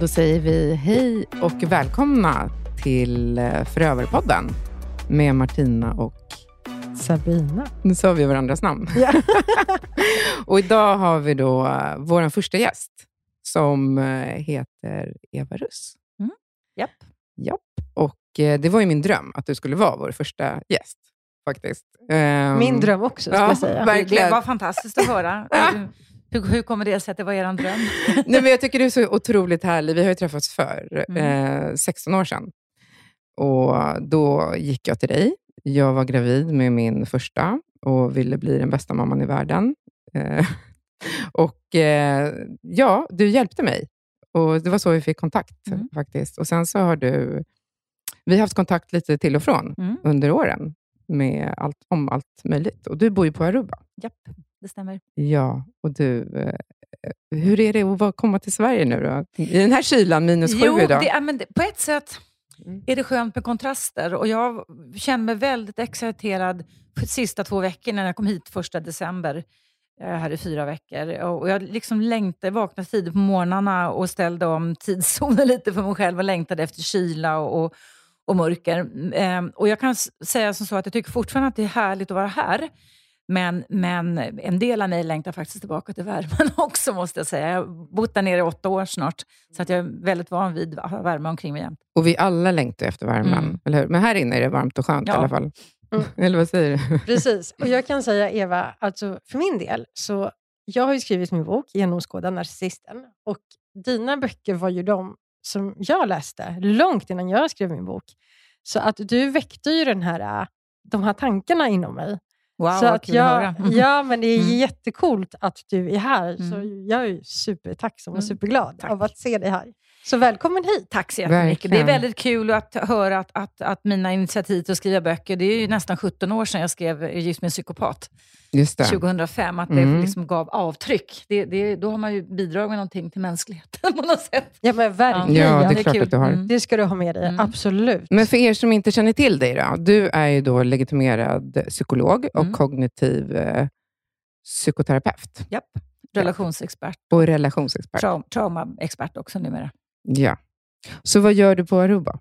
Då säger vi hej och välkomna till eh, Förövarpodden med Martina och Sabina. Nu sa vi varandras namn. Ja. och idag har vi då eh, vår första gäst som eh, heter Eva Russ. Mm. Japp. Japp. Och det var ju min dröm att du skulle vara vår första gäst. Faktiskt. Um, Min dröm också, ska ja, jag säga. verkligen. Det var fantastiskt att höra. Hur, hur kommer det sig att det var er dröm? Nej, men jag tycker du är så otroligt härlig. Vi har ju träffats för Mm. eh, 16 år sedan. Och Då gick jag till dig. Jag var gravid med min första och ville bli den bästa mamman i världen. Eh, och eh, ja, du hjälpte mig. Och Det var så vi fick kontakt Mm. faktiskt. Och Sen så har du... Vi har haft kontakt lite till och från Mm. under åren med allt, om allt möjligt. Och Du bor ju på Aruba. Japp, det stämmer. Ja, och du, eh, hur är det att komma till Sverige nu då? I den här kylan, minus sju Jo, idag. det, men på ett sätt Mm. är det skönt med kontraster. Och jag känner mig väldigt exciterad för de sista två veckorna när jag kom hit första december. Jag är här i fyra veckor. Och jag liksom längtade, vaknade tidigt på morgnarna och ställde om tidszonen lite för mig själv och längtade efter kyla och, och, och mörker. Ehm, och jag kan säga som så att jag tycker fortfarande att det är härligt att vara här. Men, men en del av mig längtar faktiskt tillbaka till värmen också, måste jag säga. Jag har bott där nere i åtta år snart, så att jag är väldigt van vid att ha värme omkring mig jämt. Och vi alla längtar efter värmen, Mm. eller hur? Men här inne är det varmt och skönt i Ja. alla fall. Mm. Eller vad säger du? Precis. Och jag kan säga, Eva, alltså för min del, så jag har ju skrivit min bok Genomskåda narcissisten. Och dina böcker var ju de som jag läste långt innan jag skrev min bok. Så att du väckte ju den här, äh, de här tankarna inom mig. Wow, så att jag, att. Ja, men det är Mm. jättekult att du är här. Så Mm. jag är supertacksam och Mm. superglad Tack. av att se dig här. Så välkommen hit. Tack så jättemycket. Det är väldigt kul att höra att, att, att mina initiativ till att skriva böcker, det är ju nästan 17 år sedan jag skrev Gift med en psykopat, Just det. 2005, att Mm. det liksom gav avtryck. Det, det, då har man ju bidragit med någonting till mänskligheten på något sätt. Ja, men verkligen. Ja, det är Det är klart kul. att du har. Mm. Det ska du ha med dig, Mm. absolut. Men för er som inte känner till dig då. Du är ju då legitimerad psykolog och Mm. kognitiv eh, psykoterapeut Japp. Relationsexpert, och relationsexpert. trau- traumaexpert också numera. Ja. Så vad gör du på Aruba?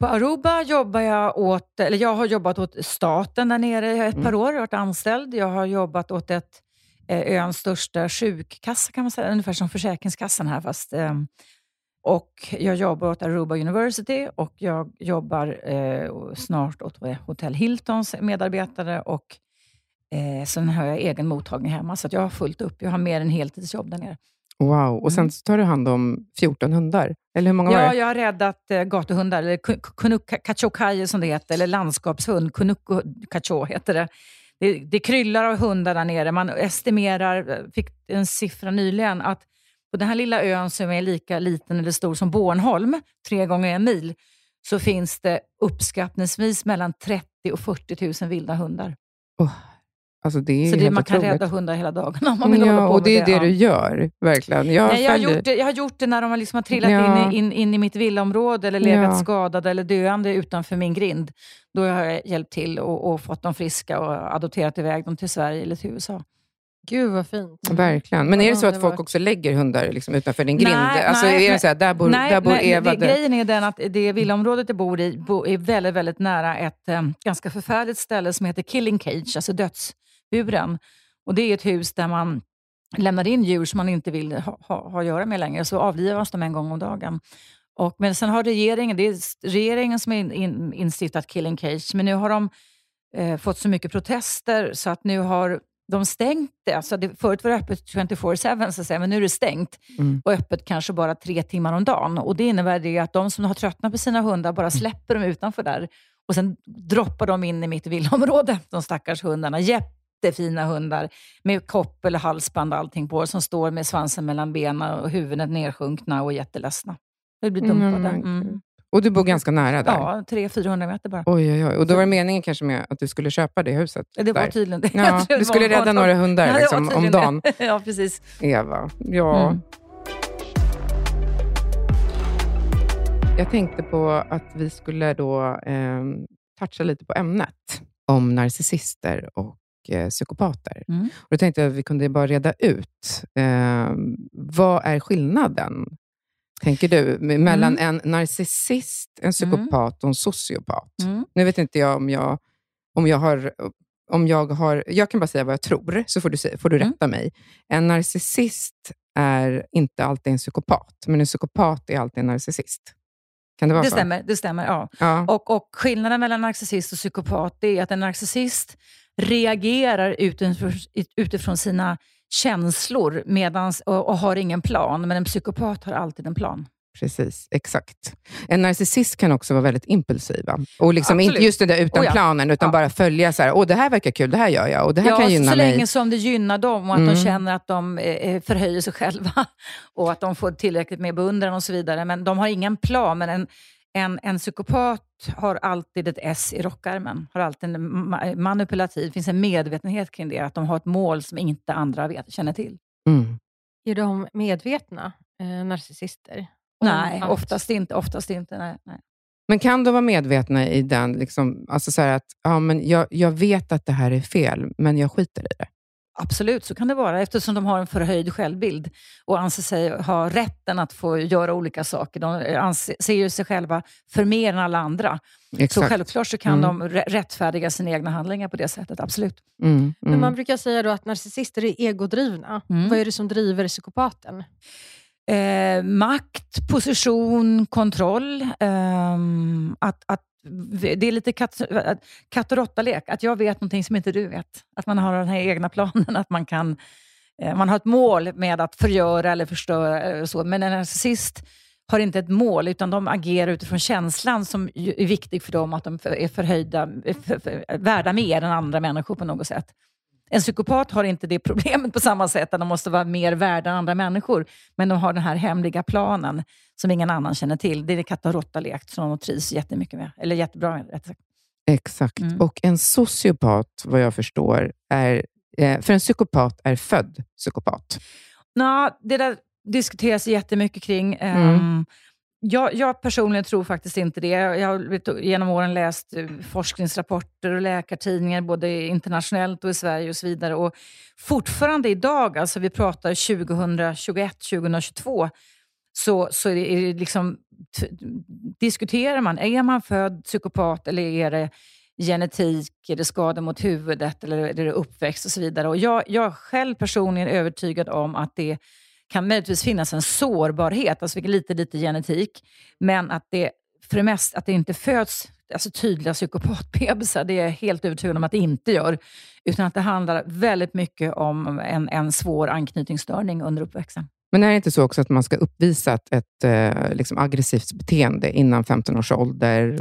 På Aruba jobbar jag åt, eller jag har jobbat åt staten där nere i ett Mm. par år. Jag har varit anställd. Jag har jobbat åt ett, eh, öns största sjukkassa kan man säga, ungefär som Försäkringskassan här. Fast, eh, och jag jobbar åt Aruba University och jag jobbar eh, snart åt Hotel Hiltons medarbetare och eh, sen har jag egen mottagning hemma. Så jag har fullt upp. Jag har mer än heltidsjobb där nere. Wow. Och sen Mm. så tar du hand om 14 hundar. Eller hur många var Ja, det? jag har räddat eh, gatuhundar, eller kachokai som det heter, eller landskapshund. Kunuku kacho heter det. det. Det kryllar av hundar där nere. Man estimerar, eh, fick en siffra nyligen, att på den här lilla ön som är lika liten eller stor som Bornholm, tre gånger en mil, så finns det uppskattningsvis mellan 30 och 40 000 vilda hundar. Alltså, det Så det, man kan otroligt. rädda hundar hela dagarna om man vill hålla Ja, på och det är det ja. du gör, verkligen. Jag, Nej, jag, har gjort det, jag har gjort det när de har, liksom har trillat Ja. in, i, in, in i mitt villaområde eller legat Ja. skadade eller döende utanför min grind. Då har jag hjälpt till och, och fått dem friska och adopterat iväg dem till Sverige eller till USA. Gud vad fint. Verkligen. Men är det så att folk också lägger hundar liksom utanför din grind? Nej, alltså, nej, är det nej. så här, där bor, Nej, där bor nej, Eva. det, där- grejen är den att det villaområdet jag bor i bo, är väldigt, väldigt nära ett eh, ganska förfärligt ställe som heter Killing Cage, alltså dödsburen. Och det är ett hus där man lämnar in djur som man inte vill ha, ha, ha att göra med längre, så avlivas de en gång om dagen. Och, men sen har regeringen, det är regeringen som in, in, instiftat Killing Cage, men nu har de eh, fått så mycket protester så att nu har de stängt det. Alltså det förut var det öppet 24-7, så att säga, men nu är det stängt Mm. och öppet kanske bara tre timmar om dagen. Och Det innebär det att de som har tröttnat på sina hundar bara släpper dem utanför där och sen droppar de in i mitt villaområde, de stackars hundarna. Jättefina hundar med koppel, halsband och allting på som står med svansen mellan benen och huvudet nersjunkna och jätteledsna. De blir Mm, dumpade. Mm. Och du bor ganska nära där? Ja, 300-400 meter bara. Oj, oj, oj. Och då var det meningen kanske med att du skulle köpa det huset? Det var där. tydligen det. Ja, du skulle rädda några hundar Ja, det liksom, om dagen. det. Ja, precis. Eva, ja. Mm. Jag tänkte på att vi skulle då eh, toucha lite på ämnet om narcissister och eh, psykopater. Mm. Och då tänkte jag att vi kunde bara reda ut, eh, vad är skillnaden tänker du? Mellan en narcissist, en psykopat och en sociopat. Mm. Nu vet inte jag om jag, om jag har... Om jag, har, jag kan bara säga vad jag tror, så får du, får du Mm. rätta mig. En narcissist är inte alltid en psykopat, men en psykopat är alltid en narcissist. Kan det vara Det så? stämmer, det stämmer. Ja. Ja. Och, och skillnaden mellan narcissist och psykopat är att en narcissist reagerar utifrån, utifrån sina känslor medans, och, och har ingen plan, men en psykopat har alltid en plan. Precis, exakt. En narcissist kan också vara väldigt impulsiv. va? Och liksom inte just det där utan Oh ja. planen, utan Ja. bara följa så här, åh det här verkar kul, det här gör jag och det här ja, kan så, gynna så mig. länge som det gynnar dem och att Mm. de känner att de eh, förhöjer sig själva och att de får tillräckligt med beundran och så vidare. Men de har ingen plan. Men en, en, en psykopat har alltid ett S i rockärmen. Har alltid en ma- manipulativ. Det finns en medvetenhet kring det. Att de har ett mål som inte andra vet, känner till. Mm. Är de medvetna eh, narcissister? Nej, oftast inte. Oftast inte nej, nej. Men kan de vara medvetna i den, liksom, alltså så här att ja, men jag, jag vet att det här är fel, men jag skiter i det? Absolut, så kan det vara. Eftersom de har en förhöjd självbild och anser sig ha rätten att få göra olika saker. De anser, ser ju sig själva för mer än alla andra. Så Exakt. självklart så kan Mm. de rä- rättfärdiga sina egna handlingar på det sättet. Absolut. Mm, Men mm. man brukar säga då att narcissister är egodrivna. Mm. Vad är det som driver psykopaten? Eh, makt, position, kontroll. Eh, att, att, det är lite katt, katt och råtta-lek. Att jag vet någonting som inte du vet. Att man har den här egna planen. Att man, kan, eh, man har ett mål med att förgöra eller förstöra. Eller så. Men en narcissist har inte ett mål, utan de agerar utifrån känslan som är viktig för dem, att de är förhöjda, för, för, värda mer än andra människor på något sätt. En psykopat har inte det problemet på samma sätt, att de måste vara mer värda än andra människor. Men de har den här hemliga planen som ingen annan känner till. Det är det katt och råtta-lek som de trivs jättemycket med. Eller jättebra med, rätt sagt. Exakt. Mm. Och en sociopat, vad jag förstår, är... Eh, för en psykopat är född psykopat. Nå, det där diskuteras jättemycket kring. Mm. Ehm, jag, jag personligen tror faktiskt inte det. Jag har genom åren läst eh, forskningsrapporter och läkartidningar, både internationellt och i Sverige och så vidare. Och fortfarande idag, alltså vi pratar 2021, 2022, så, så är det, liksom, diskuterar man, är man född psykopat eller är det genetik, är det skada mot huvudet eller är det uppväxt och så vidare. Och jag, jag är själv personligen övertygad om att det kan möjligtvis finnas en sårbarhet, alltså lite, lite genetik, men att det för det mesta att det inte föds alltså tydliga psykopatbebisar, det är jag helt övertygad om att det inte gör. Utan att det handlar väldigt mycket om en, en svår anknytningsstörning under uppväxten. Men är det inte så också att man ska uppvisa ett, ett eh, liksom aggressivt beteende innan 15 års ålder?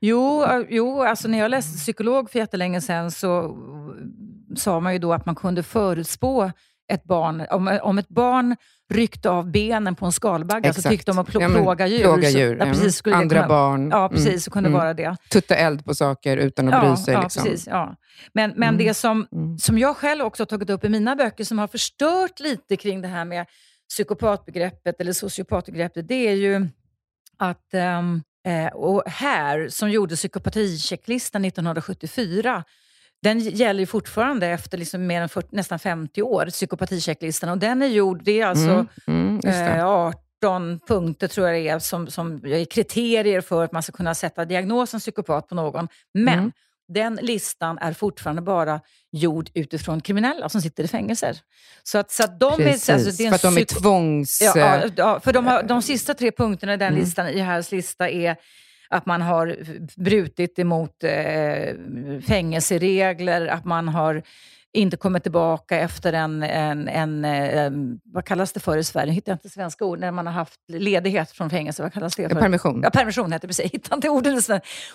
Jo, eh, jo alltså när jag läste psykolog för jättelänge sedan så sa man ju då att man kunde förutspå ett barn. Om, om ett barn ryckte av benen på en skalbagge, så Exakt. tyckte de att plå, Ja, men plåga djur. plåga så- djur, ja, ja. precis, skulle Andra kunna, barn. Ja, precis. Mm, Så kunde mm. vara det. Tutta eld på saker utan att Ja, bry sig. ja liksom. precis. Ja. Men, men Mm. det som, Mm. som jag själv också har tagit upp i mina böcker, som har förstört lite kring det här med psykopatbegreppet eller sociopatbegreppet, det är ju att eh, och här, som gjorde psykopatichecklistan 1974, den gäller ju fortfarande efter liksom mer än 40, nästan 50 år, psykopatichecklistan. Och den är gjord, det är alltså Mm, mm, eh, 18 punkter tror jag det är, som, som är kriterier för att man ska kunna sätta diagnosen psykopat på någon. Men Mm. den listan är fortfarande bara gjord utifrån kriminella som sitter i fängelser. Så att, så att de Precis, är, alltså, det är för att de är tvångs... Ja, ja, för de, har, de sista tre punkterna i den Mm. listan, i Harris lista är att man har brutit emot eh, fängelseregler, att man har inte kommit tillbaka efter en, en, en eh, vad kallas det för i Sverige? Jag hittar inte svenska ord. När man har haft ledighet från fängelse, vad kallas det för? permission. Ja, permission heter det precis. Jag hittar inte orden.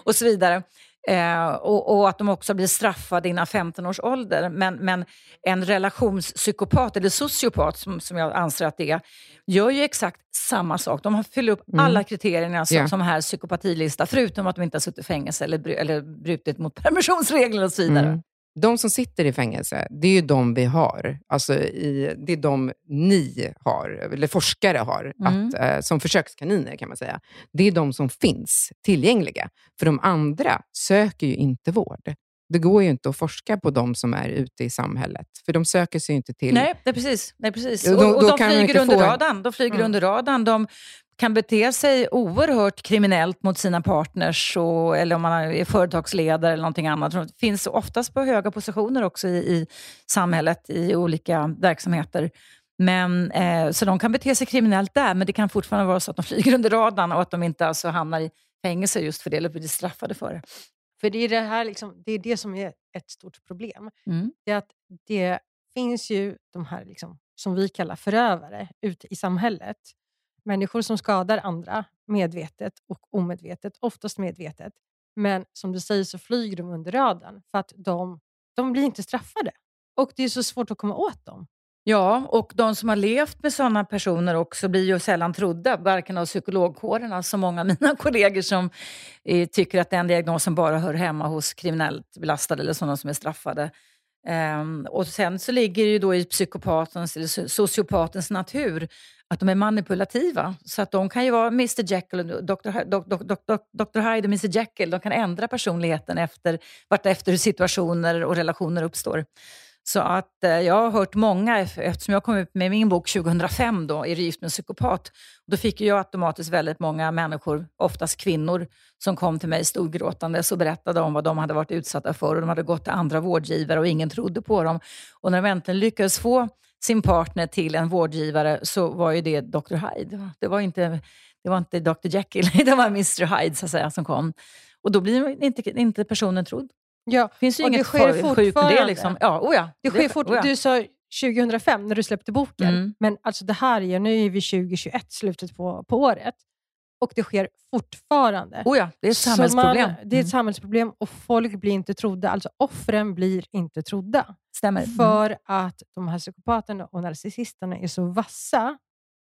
Och så vidare. Eh, och, och att de också blir straffade innan 15 års ålder. Men, men en relationspsykopat, eller sociopat som, som jag anser att det är, gör ju exakt samma sak. De har fyllt upp Mm. alla kriterierna som, Ja. som här psykopatilista, förutom att de inte har suttit i fängelse eller, eller brutit mot permissionsregler och så vidare. Mm. De som sitter i fängelse, det är ju de vi har. Alltså i, det är de ni har, eller forskare har, Mm. att, eh, som försökskaniner kan man säga. Det är de som finns tillgängliga. För de andra söker ju inte vård. Det går ju inte att forska på de som är ute i samhället, för de söker sig ju inte till... Nej, det precis. Nej, precis. Och och de de flyger under få- radarn. De flyger Mm. under radarn. De kan bete sig oerhört kriminellt mot sina partners, och, eller om man är företagsledare eller någonting annat. De finns oftast på höga positioner också i, i samhället, i olika verksamheter. Men, eh, så de kan bete sig kriminellt där, men det kan fortfarande vara så att de flyger under radarn och att de inte alltså hamnar i fängelse just för det, eller blir straffade för det. För det är det, här liksom, det är det som är ett stort problem. Mm. Det är att det finns ju de här liksom, som vi kallar förövare ute i samhället. Människor som skadar andra medvetet och omedvetet, oftast medvetet. Men som du säger så flyger de under radarn för att de, de blir inte straffade. Och det är så svårt att komma åt dem. Ja, och de som har levt med sådana personer också blir ju sällan trodda, varken av psykologkårerna, som många av mina kollegor som eh, tycker att den diagnosen bara hör hemma hos kriminellt belastade eller sådana som är straffade. Um, och sen så ligger det ju då i psykopatens eller sociopatens natur att de är manipulativa. Så att de kan ju vara Mr Jekyll och Dr. Dr. Hyde och Mr Jekyll. De kan ändra personligheten efter, vartefter hur situationer och relationer uppstår. Så att eh, jag har hört många, eftersom jag kom ut med min bok 2005 då, du Gift med en psykopat, då fick jag automatiskt väldigt många människor, oftast kvinnor, som kom till mig storgråtandes och berättade om vad de hade varit utsatta för och de hade gått till andra vårdgivare och ingen trodde på dem. Och när de äntligen lyckades få sin partner till en vårdgivare så var ju det Dr. Hyde. Det var inte, det var inte Dr. Jekyll, det var Mr. Hyde så att säga, som kom. Och då blir inte, inte personen trodd. Ja, finns ju och inget det sker med det. Liksom. Ja, oh ja, det sker fort, oh. Du sa 2005 när du släppte boken, mm. men alltså det här är, nu är vi 2021, slutet på, på året. Och det sker fortfarande. Oh ja, det är ett samhällsproblem. Man, det är ett mm. samhällsproblem och folk blir inte trodda. Alltså offren blir inte trodda. Stämmer. För att de här psykopaterna och narcissisterna är så vassa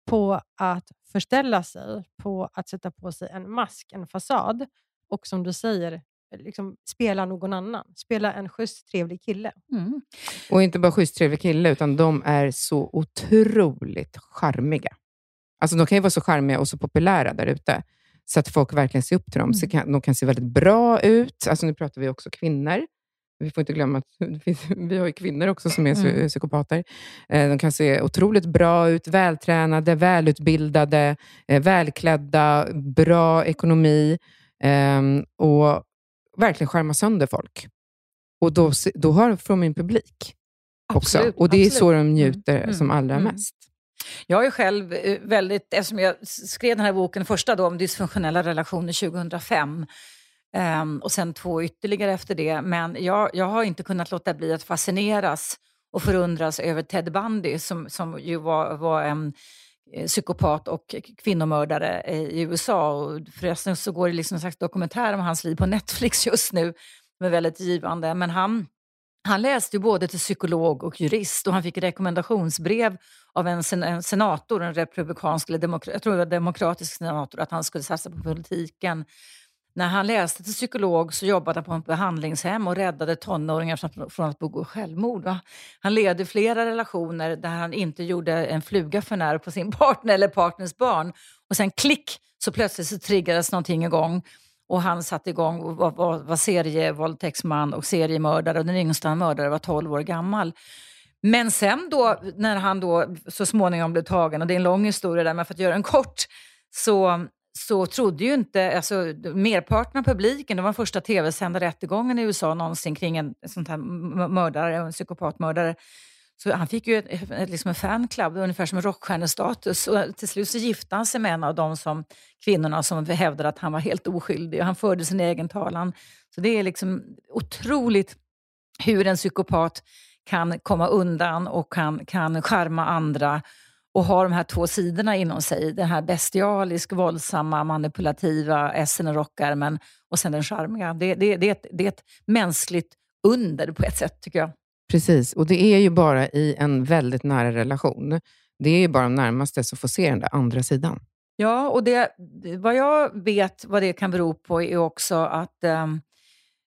på att förställa sig, på att sätta på sig en mask, en fasad. Och som du säger, liksom, spela någon annan. Spela en schysst, trevlig kille. Mm. Och inte bara schysst, trevlig kille, utan de är så otroligt charmiga. Alltså, de kan ju vara så charmiga och så populära där ute, så att folk verkligen ser upp till dem. Mm. Så kan, de kan se väldigt bra ut. Alltså, nu pratar vi också kvinnor. Vi får inte glömma att vi har kvinnor också som är mm. psykopater. Eh, de kan se otroligt bra ut, vältränade, välutbildade, eh, välklädda, bra ekonomi. Um, och verkligen skärma sönder folk. Och då, då har, de en publik också. Absolut, och det absolut. är så de mm, njuter mm, som allra mm. mest. Jag är själv eh, väldigt, eftersom jag skrev den här boken första då om dysfunktionella relationer 2005, um, ehm, och sen två ytterligare efter det. Men jag, jag har inte kunnat låta bli att fascineras och förundras över Ted Bundy som, som ju var, var en Eh, psykopat och kvinnomördare eh, i USA. Och förresten så går det liksom en slags dokumentär om hans liv på Netflix just nu, som är väldigt givande. Men han, han läste ju både till psykolog och jurist och han fick rekommendationsbrev av en, sen, en senator, en republikansk, eller demokra, jag tror det var demokratisk senator, att han skulle satsa på politiken. När han läste till psykolog så jobbade han på ett behandlingshem och räddade tonåringar från att begå självmord. Va? Han ledde flera relationer där han inte gjorde en fluga för när på sin partner eller partners barn. Och sen klick så plötsligt så triggades någonting igång och han satte igång och var, var, var serievåldtäktsman och seriemördare och den yngsta han mördade var 12 år gammal. Men sen då, när han då så småningom blev tagen, och det är en lång historia där, men för att göra den kort, så så trodde ju inte, alltså merparten av publiken, det var den första tv-sända rättegången i USA någonsin kring en sån här mördare, en psykopatmördare. Så han fick ju ett, ett, liksom en fanclub, ungefär som rockstjärnestatus. Och till slut så gifte han sig med en av de som, kvinnorna som hävdade att han var helt oskyldig. Och han förde sin egen talan. Så det är liksom otroligt hur en psykopat kan komma undan och kan, kan charma andra och har de här två sidorna inom sig. Den här bestialisk, våldsamma, manipulativa essen och rockärmen och sen den charmiga. Det, det, det, är ett, det är ett mänskligt under på ett sätt, tycker jag. Precis, och det är ju bara i en väldigt nära relation. Det är ju bara de närmaste som får se den där andra sidan. Ja, och det, vad jag vet vad det kan bero på är också att um,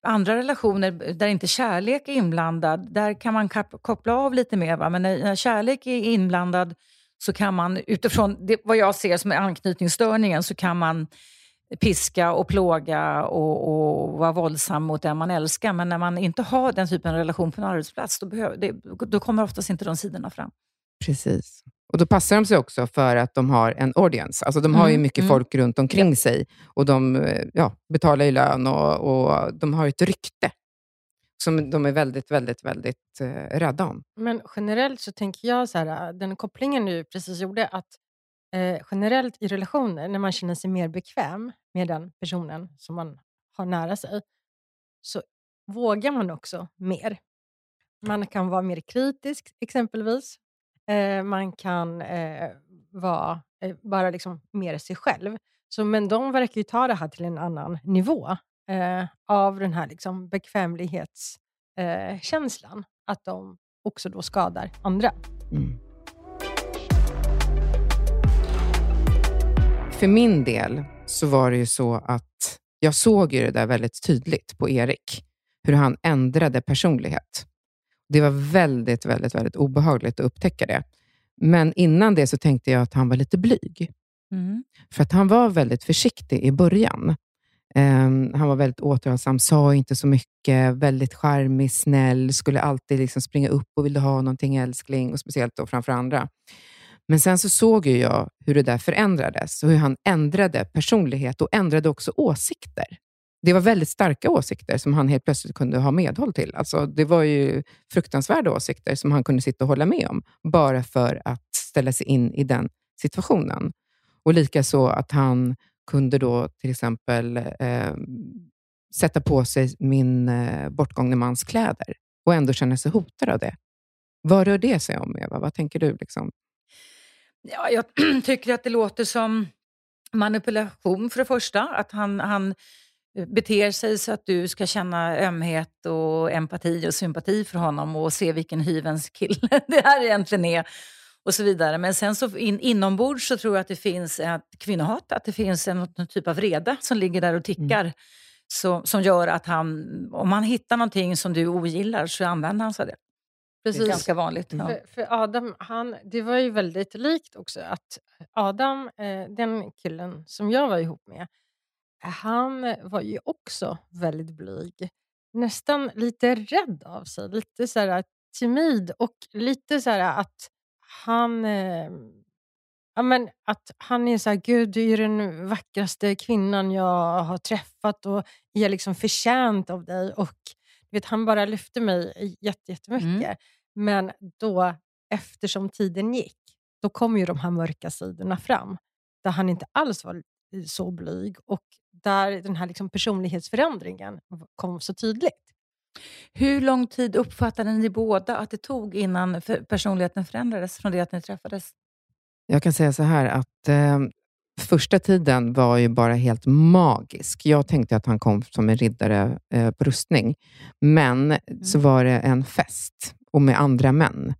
andra relationer där inte kärlek är inblandad, där kan man koppla av lite mer. Va? Men när, när kärlek är inblandad så kan man utifrån det, vad jag ser som är anknytningsstörningen så kan man piska och plåga och, och vara våldsam mot den man älskar. Men när man inte har den typen av relation på en arbetsplats, då, behöver, det, då kommer oftast inte de sidorna fram. Precis. Och Då passar de sig också för att de har en audience. Alltså de har ju Mm, mycket mm. folk runt omkring sig och de eh, ja, betalar ju lön och, och de har ett rykte som de är väldigt, väldigt, väldigt eh, rädda om. Men generellt så tänker jag så här, äh, den kopplingen du precis gjorde, att eh, generellt i relationer, när man känner sig mer bekväm med den personen som man har nära sig, så vågar man också mer. Man kan vara mer kritisk exempelvis. Eh, man kan eh, vara eh, bara liksom mer sig själv. Så, men de verkar ju ta det här till en annan nivå eh, av den här liksom bekvämlighetskänslan. Eh, att de också då skadar andra. Mm. För min del så var det ju så att jag såg ju det där väldigt tydligt på Erik, hur han ändrade personlighet. Det var väldigt, väldigt, väldigt obehagligt att upptäcka det. Men innan det så tänkte jag att han var lite blyg. Mm. För att han var väldigt försiktig i början. Ehm, han var väldigt återhållsam, sa inte så mycket, väldigt charmig, snäll, skulle alltid liksom springa upp och ville ha någonting älskling, och speciellt då framför andra. Men sen så såg ju jag hur det där förändrades och hur han ändrade personlighet och ändrade också åsikter. Det var väldigt starka åsikter som han helt plötsligt kunde ha medhåll till. Alltså, det var ju fruktansvärda åsikter som han kunde sitta och hålla med om, bara för att ställa sig in i den situationen. Och likaså att han kunde då till exempel eh, sätta på sig min eh, bortgångne mans kläder och ändå känna sig hotad av det. Vad rör det sig om, Eva? Vad tänker du? Liksom? Ja, jag tycker att det låter som manipulation för det första. Att han, han eh, beter sig så att du ska känna ömhet och empati och sympati för honom och se vilken hyvens kille det här egentligen är och så vidare. Men sen så in, inombords så tror jag att det finns ett kvinnohat, att det finns en, någon typ av vrede som ligger där och tickar. Så, som gör att han, om han hittar någonting som du ogillar så använder han sig av det. Det är ganska vanligt. Ja. För, för Adam, han, det var ju väldigt likt också att Adam, eh, den killen som jag var ihop med, han var ju också väldigt blyg. Nästan lite rädd av sig, lite så här timid och lite så här att han... Eh, ja, men att han är så här, gud du är den vackraste kvinnan jag har träffat och är liksom förtjänt av dig. Och vet, Han bara lyfte mig jätte- jättemycket. Mm. Men då, eftersom tiden gick, då kom ju de här mörka sidorna fram. Där han inte alls var så blyg och där den här liksom personlighetsförändringen kom så tydligt. Hur lång tid uppfattade ni båda att det tog innan personligheten förändrades från det att ni träffades? Jag kan säga så här att eh, första tiden var ju bara helt magisk. Jag tänkte att han kom som en riddare eh, på rustning, men så var det en fest och med andra män.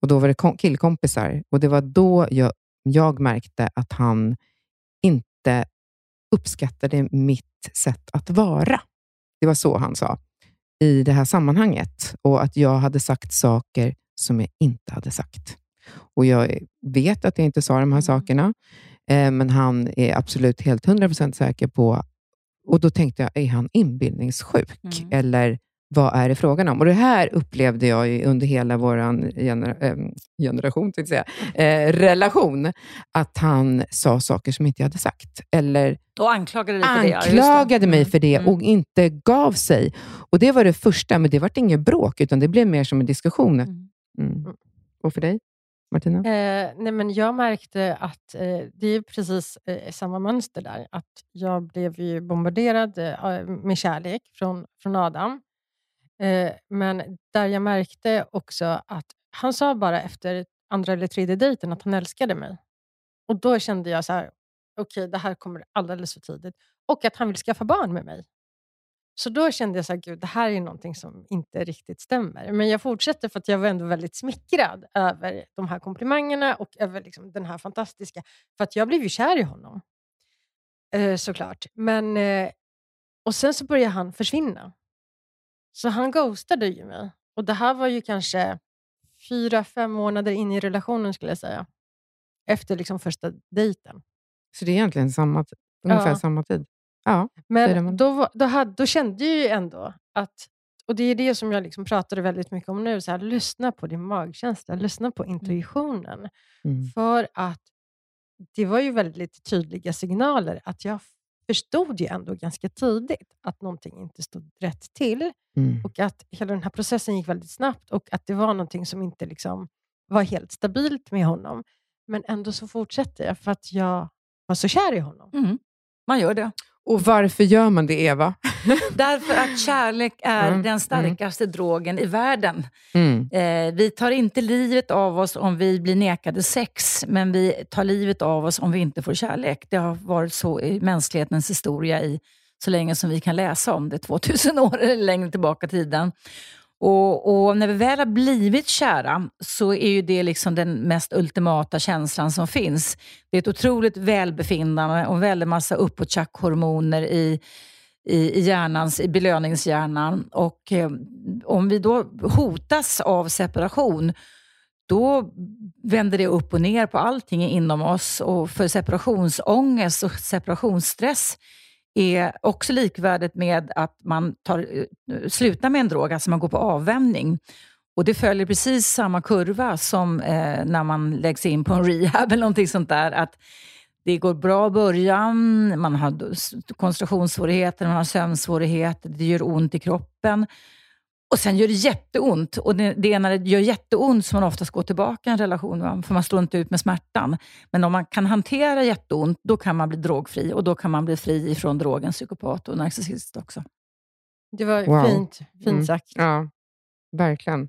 Och Då var det kom- killkompisar och det var då jag, jag märkte att han inte uppskattade mitt sätt att vara. Det var så han sa i det här sammanhanget och att jag hade sagt saker som jag inte hade sagt. Och Jag vet att jag inte sa de här sakerna, eh, men han är absolut helt 100% säker på... Och Då tänkte jag, är han inbildningssjuk? Mm. Eller vad är det frågan om? Och Det här upplevde jag ju under hela vår gener eh, generation, jag säga, eh, relation, att han sa saker som inte jag hade sagt. Eller Och anklagade dig för det? anklagade mig Mm, för det mm. och inte gav sig. Och Det var det första, men det var inget bråk, utan det blev mer som en diskussion. Mm. Mm. Och för dig, Martina? Eh, nej men jag märkte att eh, det är precis eh, samma mönster där. Att jag blev ju bombarderad eh, med kärlek från, från Adam. Eh, men där jag märkte också att han sa bara efter andra eller tredje dejten att han älskade mig. Och då kände jag så här, okej det här kommer alldeles för tidigt. Och att han vill skaffa barn med mig. Så då kände jag så här, gud, det här är någonting som inte riktigt stämmer. Men jag fortsätter för att jag var ändå väldigt smickrad över de här komplimangerna och över liksom den här fantastiska... För att jag blev ju kär i honom. Eh, såklart. Men, eh, och sen så började han försvinna. Så han ghostade ju mig. Och det här var ju kanske fyra, fem månader in i relationen skulle jag säga. Efter liksom första dejten. Så det är egentligen samma, ungefär Ja. samma tid? Ja. Men då, var- då, hade, då kände jag ju ändå att... Och Det är det som jag liksom pratade väldigt mycket om nu. Så här, lyssna på din magkänsla, lyssna på intuitionen. Mm. För att det var ju väldigt tydliga signaler att jag förstod ju ändå ganska tidigt att någonting inte stod rätt till Mm. och att hela den här processen gick väldigt snabbt och att det var någonting som inte liksom var helt stabilt med honom. Men ändå så fortsätter jag för att jag var så kär i honom. Mm. Man gör det. Och varför gör man det, Eva? Därför att kärlek är Mm, den starkaste drogen i världen. Mm. Eh, vi tar inte livet av oss om vi blir nekade sex, men vi tar livet av oss om vi inte får kärlek. Det har varit så i mänsklighetens historia i så länge som vi kan läsa om det, 2000 år eller längre tillbaka i tiden. Och, och när vi väl har blivit kära så är ju det liksom den mest ultimata känslan som finns. Det är ett otroligt välbefinnande och en väldig massa uppåt-hormoner i, i, i, hjärnans, i belöningshjärnan. Och eh, om vi då hotas av separation, då vänder det upp och ner på allting inom oss. Och för separationsångest och separationsstress är också likvärdigt med att man tar, eh, slutar med en drog, alltså man går på avvänjning. Och det följer precis samma kurva som eh, när man läggs in på en rehab eller någonting sånt där. Att det går bra i början, man har koncentrationssvårigheter, man har sömnsvårigheter, det gör ont i kroppen. Och sen gör det jätteont. Och det, det är när det gör jätteont som man oftast går tillbaka i en relation, va? för man står inte ut med smärtan. Men om man kan hantera jätteont, då kan man bli drogfri och då kan man bli fri från drogen psykopat och narcissist också. Det var Wow. fint, fint Mm. sagt. Ja, verkligen.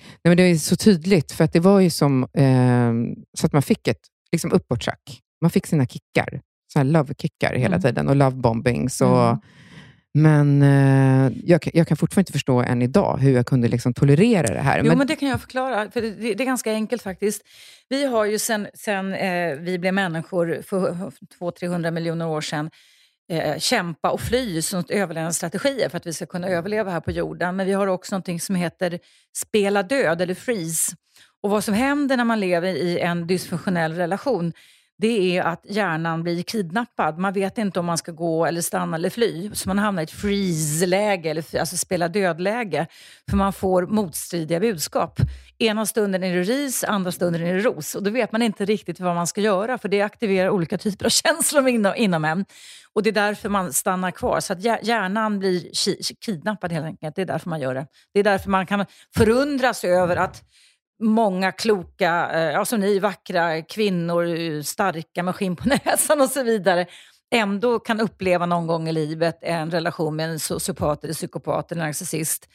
Nej, men det är så tydligt, för att det var ju som eh, så att man fick ett liksom uppåtjack. Man fick sina kickar, här love-kickar hela Mm. tiden och love-bombings. Och, Mm. Men eh, jag, kan- jag kan fortfarande inte förstå än idag hur jag kunde liksom tolerera det här. Jo, Men- men det kan jag förklara. För det, det, det är ganska enkelt faktiskt. Vi har ju sen, sen eh, vi blev människor för 200-300 miljoner år sedan eh, kämpa och fly som överlevnadsstrategier för att vi ska kunna överleva här på jorden. Men vi har också något som heter spela död eller freeze. Och vad som händer när man lever i en dysfunktionell relation det är att hjärnan blir kidnappad. Man vet inte om man ska gå eller stanna eller fly. Så man hamnar i ett freeze-läge, eller alltså spela död-läge. För man får motstridiga budskap. Ena stunden är det ris, andra stunden är det ros. Och då vet man inte riktigt vad man ska göra, för det aktiverar olika typer av känslor inom, inom en. Och det är därför man stannar kvar. Så att hjärnan blir kidnappad helt enkelt. Det är därför man gör det. Det är därför man kan förundras över att många kloka, eh, ja, som ni, vackra kvinnor, starka med skinn på näsan och så vidare, ändå kan uppleva någon gång i livet en relation med en sociopat, eller psykopat eller narcissist.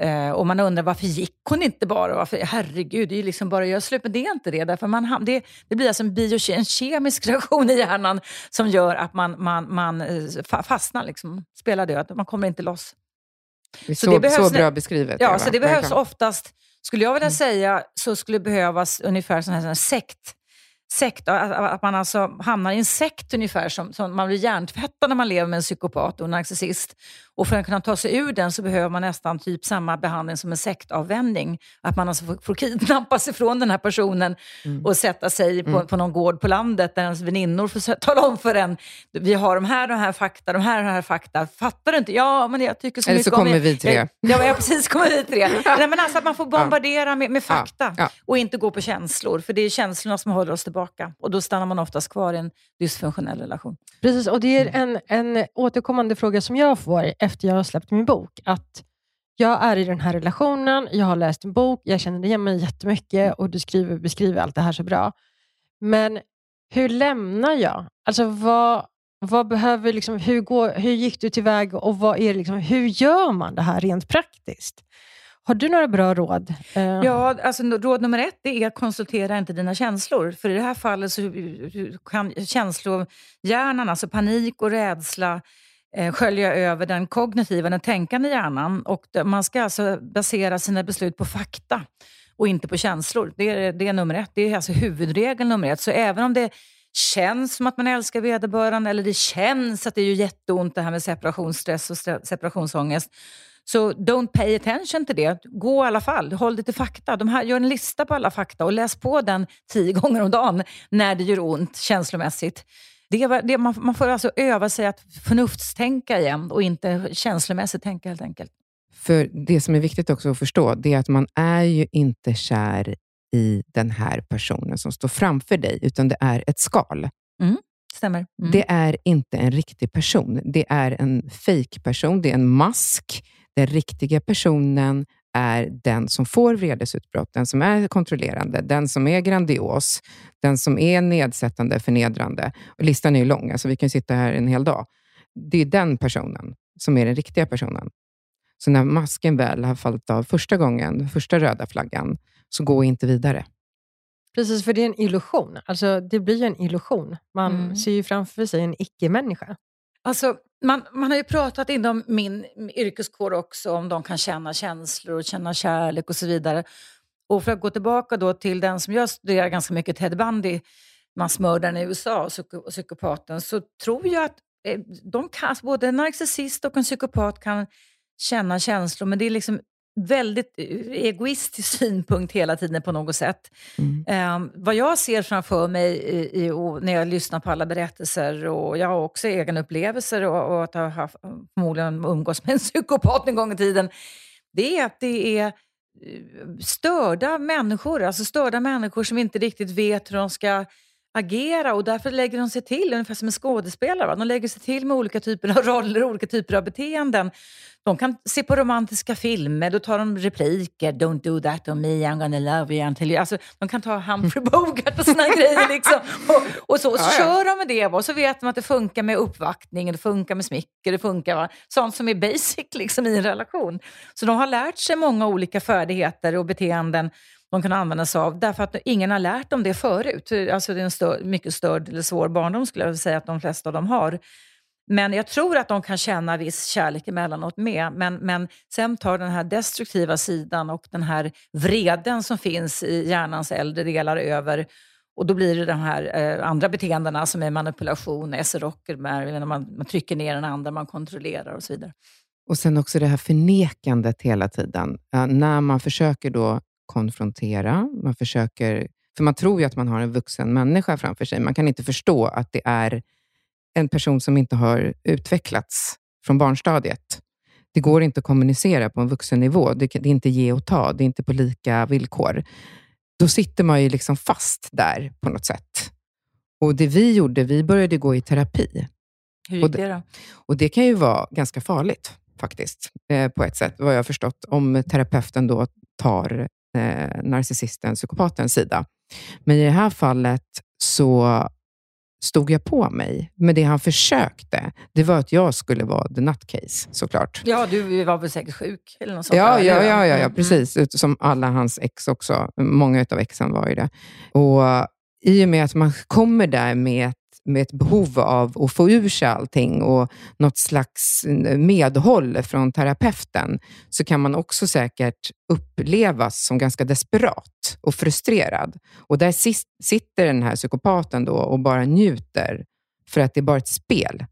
Eh, och man undrar varför gick hon inte bara? Varför, herregud, det är ju liksom bara att göra slut. Men det är inte det. Därför man, det, det blir alltså en, bio, en kemisk reaktion i hjärnan som gör att man, man, man eh, fa- fastnar, liksom, spelar död. Man kommer inte loss. det så så, det behövs så bra beskrivet. Ja, så det behövs oftast, skulle jag vilja säga, så skulle det behövas ungefär sån här, sån här sekt. Sekt, att, att man alltså hamnar i en sekt ungefär, som, som man blir hjärntvättad när man lever med en psykopat och en narcissist. Och för att kunna ta sig ur den så behöver man nästan typ samma behandling som en sektavvänjning. Att man alltså får, får kidnappas ifrån den här personen och sätta sig på, på någon gård på landet där ens väninnor får tala om för en, vi har de här, de här fakta, de här, de här fakta. Fattar du inte? Ja, men jag tycker så Eller mycket så om kommer er. vi tre. Ja, Ja, precis, kommer vi tre. Nej, men alltså att man får bombardera med, med fakta ja. och inte gå på känslor. För det är känslorna som håller oss tillbaka. Och då stannar man oftast kvar i en dysfunktionell relation. Precis, och det är Mm. en, en återkommande fråga som jag får efter jag har släppt min bok. Att jag är i den här relationen, jag har läst en bok, jag känner igen mig jättemycket och du skriver, beskriver allt det här så bra. Men hur lämnar jag? Alltså vad, vad behöver, liksom, hur, går, hur gick du tillväga och vad är liksom, hur gör man det här rent praktiskt? Har du några bra råd? Eh, Ja, alltså råd nummer ett är att konsultera inte dina känslor. För i det här fallet så kan känslohjärnan, alltså panik och rädsla, Eh, skölja över den kognitiva, den tänkande hjärnan. Och man ska alltså basera sina beslut på fakta och inte på känslor. Det är, det är nummer ett. Det är alltså huvudregel nummer ett. Så även om det känns som att man älskar vederbörande eller det känns att det gör jätteont det här med separationsstress och separationsångest. Så don't pay attention till det. Gå i alla fall. Håll dig till fakta. De här, gör en lista på alla fakta och läs på den tio gånger om dagen när det gör ont känslomässigt. Det, vad- det, man, man får alltså öva sig att förnuftstänka igen och inte känslomässigt tänka helt enkelt. För det som är viktigt också att förstå, det är att man är ju inte kär i den här personen som står framför dig, utan det är ett skal. Stämmer. Mm. Det är inte en riktig person. Det är en fake person det är en mask. Den riktiga personen är den som får vredesutbrott, den som är kontrollerande, den som är grandios, den som är nedsättande, förnedrande. Och listan är ju lång, alltså vi kan sitta här en hel dag. Det är den personen som är den riktiga personen. Så när masken väl har fallit av första gången, första röda flaggan, så gå inte vidare. Precis, för det är en illusion. Alltså, det blir en illusion. Man Mm. ser ju framför sig en icke-människa. Alltså, man, man har ju pratat inom min yrkeskår också om de kan känna känslor och känna kärlek och så vidare. Och för att gå tillbaka då till den som jag studerar ganska mycket, Ted Bundy, massmördaren i USA och psykopaten, så tror jag att eh, de kan, både en narcissist och en psykopat kan känna känslor, men det är liksom väldigt eh, egoistisk synpunkt hela tiden på något sätt. Mm. Eh, vad jag ser framför mig i, i, när jag lyssnar på alla berättelser och jag har också egna upplevelser och, och att ha haft, förmodligen umgås med en psykopat en gång i tiden, det är att det är eh, störda människor, alltså störda människor som inte riktigt vet hur de ska agera och därför lägger de sig till, ungefär som en skådespelare. Va? De lägger sig till med olika typer av roller och olika typer av beteenden. De kan se på romantiska filmer, då tar de repliker. Don't do that on me, I'm gonna love you until you... Alltså, de kan ta Humphrey Bogart och såna grejer. Liksom. Och, och så, och så Ja, ja. kör de med det va? och så vet de att det funkar med uppvaktning, det funkar med smicker, det funkar va? sånt som är basic liksom, i en relation. Så de har lärt sig många olika färdigheter och beteenden de kan använda sig av därför att ingen har lärt dem det förut. Alltså det är en stör, mycket störd eller svår barndom skulle jag säga att de flesta av dem har. Men jag tror att de kan känna viss kärlek emellanåt med. Men, men sen tar den här destruktiva sidan och den här vreden som finns i hjärnans äldre delar över. Och då blir det de här eh, andra beteendena som är manipulation, SR-rocker, man, man trycker ner den andra, man kontrollerar och så vidare. Och sen också det här förnekandet hela tiden. Ja, när man försöker då konfrontera, man försöker, för man tror ju att man har en vuxen människa framför sig. Man kan inte förstå att det är en person som inte har utvecklats från barnstadiet. Det går inte att kommunicera på en vuxen nivå. Det, det är inte ge och ta, det är inte på lika villkor. Då sitter man ju liksom fast där på något sätt. Och det vi gjorde, vi började gå i terapi. Hur gick det då? Och det kan ju vara ganska farligt faktiskt, eh, på ett sätt, vad jag har förstått, om terapeuten då tar eh, narcissisten, psykopatens sida. Men i det här fallet så stod jag på mig. Men det han försökte, det var att jag skulle vara the nutcase, såklart. Ja, du var väl säkert sjuk eller något sånt Ja, där, ja, ja, ja, ja, Mm. precis. Ut- Som alla hans ex också. Många av exen var ju det. Och I och med att man kommer där med med ett behov av att få ur sig allting och något slags medhåll från terapeuten, så kan man också säkert upplevas som ganska desperat och frustrerad. Och där sitter den här psykopaten då och bara njuter, för att det är bara ett spel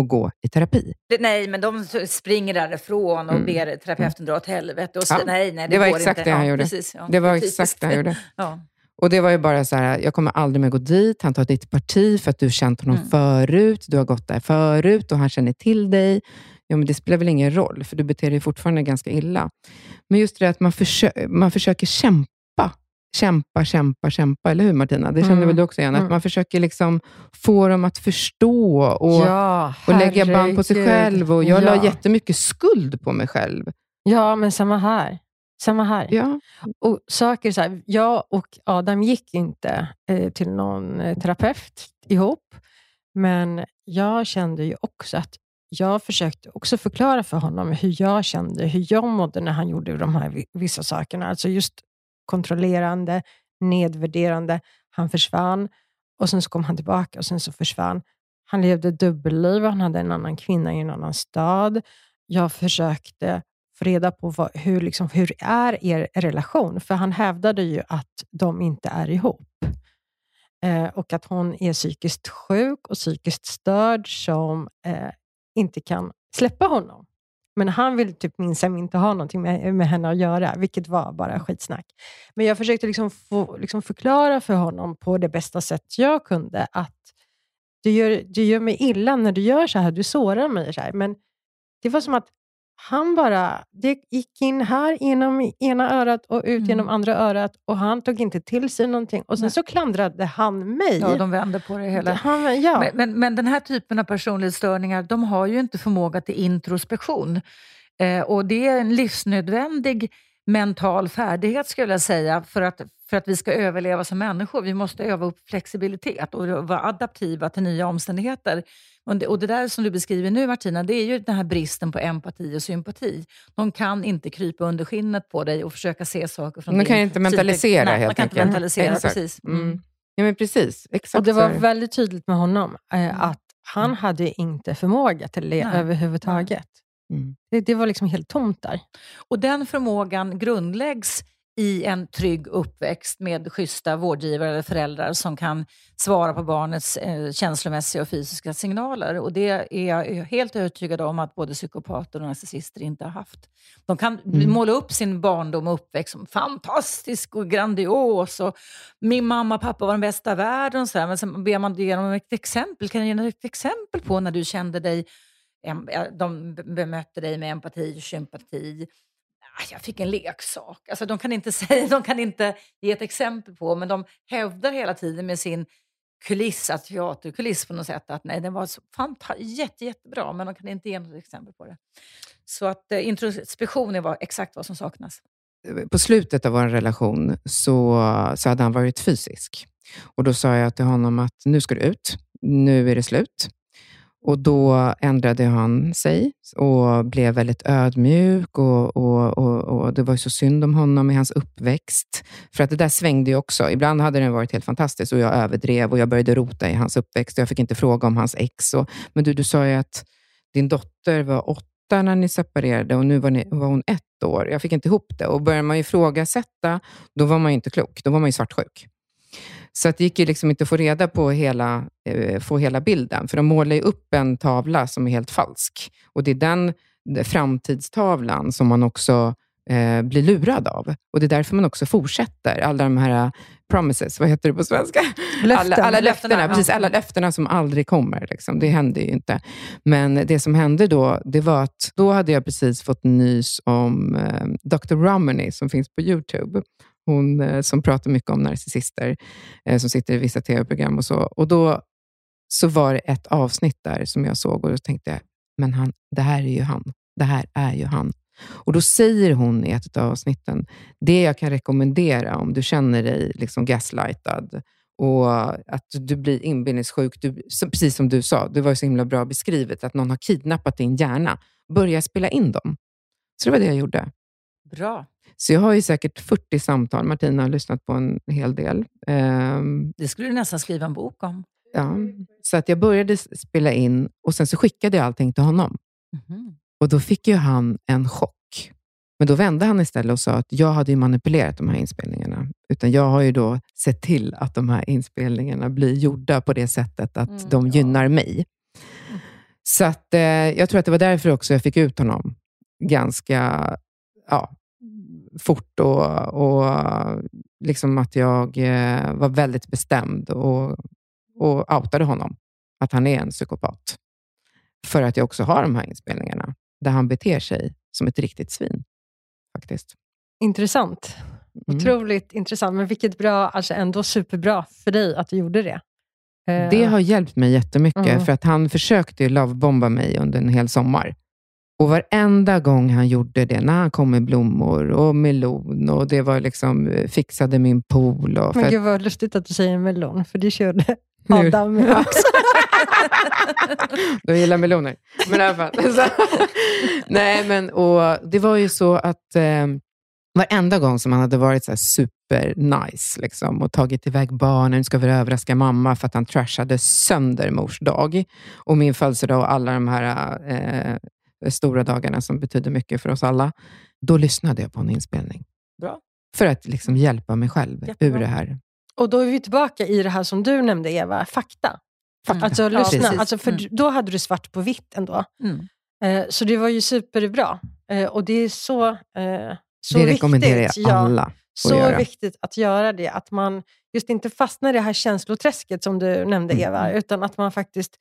att gå i terapi. Nej, men de springer därifrån och Mm. ber terapeuten dra åt helvete. Och så, Ja, nej, nej, det, det var exakt inte. det han ja, gjorde. Precis, ja. Det var Typiskt. exakt det han gjorde. Ja. Och det var ju bara så här, jag kommer aldrig mer gå dit. Han tar ditt parti för att du känt honom Mm. förut. Du har gått där förut och han känner till dig. Ja, men det spelar väl ingen roll, för du beter dig fortfarande ganska illa. Men just det att man, försö- man försöker kämpa. Kämpa, kämpa, kämpa. Eller hur Martina? Det kände Mm. väl du också igen? Att Mm. man försöker liksom få dem att förstå och, ja, och lägga band på sig själv. Och jag la ja. jättemycket skuld på mig själv. Ja, men samma här. Samma här. Ja. Och saker så här, jag och Adam gick inte eh, till någon eh, terapeut ihop, men jag kände ju också att jag försökte också förklara för honom hur jag kände, hur jag mådde när han gjorde de här vi- vissa sakerna. Alltså just kontrollerande, nedvärderande. Han försvann och sen så kom han tillbaka och sen så försvann. Han levde dubbelliv, han hade en annan kvinna i en annan stad. Jag försökte få reda på vad, hur, liksom, hur är er relation? För han hävdade ju att de inte är ihop. Eh, och att hon är psykiskt sjuk och psykiskt störd som eh, inte kan släppa honom. Men han vill typ minsann inte ha någonting med, med henne att göra, vilket var bara skitsnack. Men jag försökte liksom få, liksom förklara för honom på det bästa sätt jag kunde att du gör, du gör mig illa när du gör så här, du sårar mig. Så här. Men det var som att han bara, det gick in här genom ena örat och ut Mm. genom andra örat och han tog inte till sig någonting. Och sen Nej. så klandrade han mig. Ja, de vänder på det hela. han, ja. Men, men, men den här typen av personlighetsstörningar, de har ju inte förmåga till introspektion. Eh, och det är en livsnödvändig mental färdighet skulle jag säga för att, för att vi ska överleva som människor. Vi måste öva upp flexibilitet och vara adaptiva till nya omständigheter. Och det, och det där som du beskriver nu Martina, det är ju den här bristen på empati och sympati. De kan inte krypa under skinnet på dig och försöka se saker från De din kan inte mentalisera Nej, helt man kan inte enkelt. mentalisera, Exakt. precis. Mm. Ja, men precis. Exakt och det var väldigt tydligt med honom eh, Mm. att han hade inte förmåga till det Nej. överhuvudtaget. Mm. Det, det var liksom helt tomt där. Och den förmågan grundläggs i en trygg uppväxt med schyssta vårdgivare eller föräldrar som kan svara på barnets eh, känslomässiga och fysiska signaler. Och det är jag helt övertygad om att både psykopater och narcissister inte har haft. De kan Mm. måla upp sin barndom och uppväxt som fantastisk och grandios och min mamma och pappa var den bästa världen. Och så här. Men sen ber man ge dem ett exempel. Kan du ge något ett exempel på när du kände dig de bemötte dig med empati och sympati. Ah, jag fick en leksak. Alltså, de, kan inte säga, de kan inte ge ett exempel på, men de hävdar hela tiden med sin kuliss, att teaterkuliss på något sätt, att nej, den var så fanta- jätte, jättebra, men de kan inte ge något exempel på det. Så att eh, introspektion är vad, exakt vad som saknas. Eh, på slutet av vår relation så, så hade han varit fysisk. Och Då sa jag till honom att nu ska du ut. Nu är det slut. Och Då ändrade han sig och blev väldigt ödmjuk. Och, och, och, och Det var ju så synd om honom i hans uppväxt. För att det där svängde ju också. Ibland hade den varit helt fantastisk och jag överdrev och jag började rota i hans uppväxt. Och jag fick inte fråga om hans ex. Och, men du, du sa ju att din dotter var åtta när ni separerade och nu var, ni, var hon ett år. Jag fick inte ihop det. Och började man ifrågasätta, då var man ju inte klok. Då var man ju svartsjuk. Så att det gick ju liksom inte att få reda på hela, eh, få hela bilden. För de målar ju upp en tavla som är helt falsk. Och det är den den framtidstavlan som man också eh, blir lurad av. Och det är därför man också fortsätter. Alla de här eh, promises, vad heter det på svenska? Löften. Alla, alla löftena, Löftena, ja. precis, alla löftena som aldrig kommer. Liksom. Det händer ju inte. Men det som hände då, det var att då hade jag precis fått nys om eh, Dr. Romney som finns på YouTube. Hon eh, som pratar mycket om narcissister, eh, som sitter i vissa tv-program och så. Och då så var det ett avsnitt där som jag såg och då tänkte jag, men han, det här är ju han. Det här är ju han. Och då säger hon i ett av avsnitten, det jag kan rekommendera om du känner dig liksom gaslightad och att du blir inbillningssjuk, du, precis som du sa, det var ju så himla bra beskrivet, att någon har kidnappat din hjärna. Börja spela in dem. Så det var det jag gjorde. Bra. Så jag har ju säkert 40 samtal. Martina har lyssnat på en hel del. Ehm, Det skulle du nästan skriva en bok om. ja. Så att jag började spela in och sen så skickade jag allting till honom. Mhm. Och då fick ju han en chock. Men då vände han istället och sa att jag hade ju manipulerat de här inspelningarna. Utan jag har ju då sett till att de här inspelningarna blir gjorda på det sättet att Mm, de ja. gynnar mig. Så att, eh, jag tror att det var därför också jag fick ut honom ganska ja, fort och, och liksom att jag eh, var väldigt bestämd och, och outade honom. Att han är en psykopat. För att jag också har de här inspelningarna där han beter sig som ett riktigt svin. Faktiskt. Intressant. Mm. Otroligt intressant. Men vilket bra, alltså ändå superbra för dig att du gjorde det. Eh, Det har hjälpt mig jättemycket, Mm. för att han försökte ju lovebomba mig under en hel sommar. Och varenda gång han gjorde det, när han kom med blommor och melon och det var liksom eh, fixade min pool. Och Men gud vad lustigt att du säger melon, för det körde. Adam också. Du gillar meloner. Men i alla fall. Så, nej, men och det var ju så att eh, varenda gång som han hade varit så super nice liksom, och tagit iväg barnen, ska vi överraska mamma för att han trashade sönder mors dag och min födelsedag och alla de här eh, stora dagarna som betyder mycket för oss alla. Då lyssnade jag på en inspelning. Bra. För att liksom hjälpa mig själv Jättebra. ur det här. Och då är vi tillbaka i det här som du nämnde, Eva, fakta. Mm. Alltså Ja, lyssna. Alltså, för Mm. Då hade du svart på vitt ändå. Mm. Eh, så det var ju superbra. Eh, och det är så, eh, så det viktigt. rekommenderar jag ja, alla att så göra. viktigt att göra det. Att man just inte fastnar i det här känsloträsket som du nämnde, Mm. Eva, utan att man faktiskt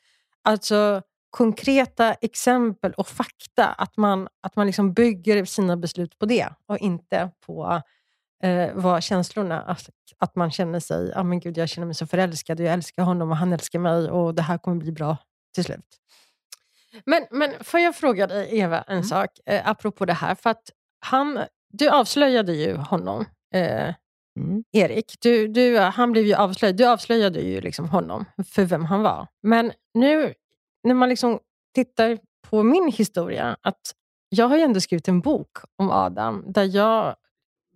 alltså, konkreta exempel och fakta. Att man, att man liksom bygger sina beslut på det och inte på eh, vad känslorna... Att, att man känner sig, ah, men gud, jag känner mig så förälskad och jag älskar honom och han älskar mig och det här kommer bli bra till slut. Men, men får jag fråga dig, Eva, en mm. sak eh, apropå det här? För att han, du avslöjade ju honom, eh, mm. Erik. Du, du, han blev ju avslöjad. Du avslöjade ju liksom honom för vem han var. Men nu man liksom tittar på min historia, att jag har ju ändå skrivit en bok om Adam, där jag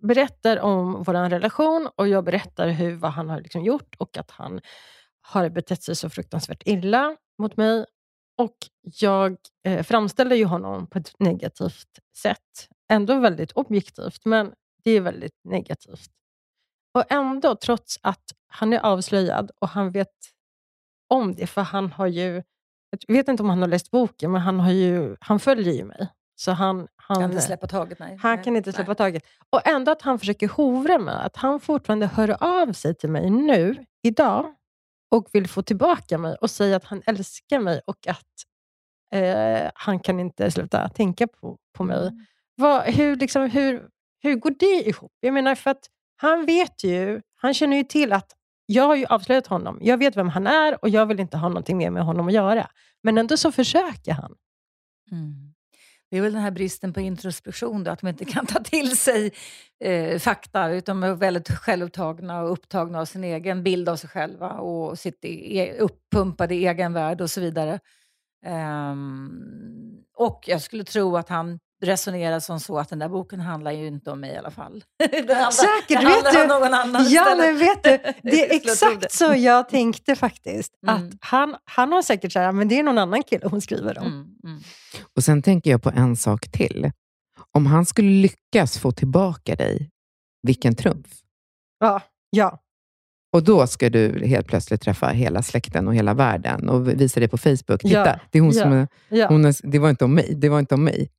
berättar om vår relation och jag berättar hur, vad han har liksom gjort och att han har betett sig så fruktansvärt illa mot mig. Och jag eh, framställer ju honom på ett negativt sätt. Ändå väldigt objektivt, men det är väldigt negativt. Och ändå, trots att han är avslöjad och han vet om det, för han har ju... Jag vet inte om han har läst boken, men han, har ju, han följer ju mig. Så han, han kan inte släppa taget? Nej. Han kan inte släppa nej. taget. Och ändå att han försöker hovra med att han fortfarande hör av sig till mig nu, idag, och vill få tillbaka mig och säga att han älskar mig och att eh, han kan inte sluta tänka på, på mig. Mm. Vad, hur, liksom, hur, hur går det ihop? Jag menar, för att han vet ju, han känner ju till att jag har ju avslöjat honom. Jag vet vem han är och jag vill inte ha någonting mer med honom att göra. Men ändå så försöker han. Mm. Det är väl den här bristen på introspektion, då, att de inte kan ta till sig eh, fakta utan är väldigt självupptagna och upptagna av sin egen bild av sig själva och sitt e uppumpade egenvärld och så vidare. Um, och jag skulle tro att han resonerar som så att den där boken handlar ju inte om mig i alla fall. den handlar, Säkert, den vet du. någon annan ja, men vet du, Det är exakt så jag tänkte faktiskt. Mm. Att han, han har säkert så men det är någon annan kille hon skriver om. Mm, mm. Och Sen tänker jag på en sak till. Om han skulle lyckas få tillbaka dig, vilken trumf. Ja, ja. Och då ska du helt plötsligt träffa hela släkten och hela världen och visa det på Facebook. Titta, ja, det, är hon ja, som är, ja. hon är, det var inte om mig. Det var inte om mig.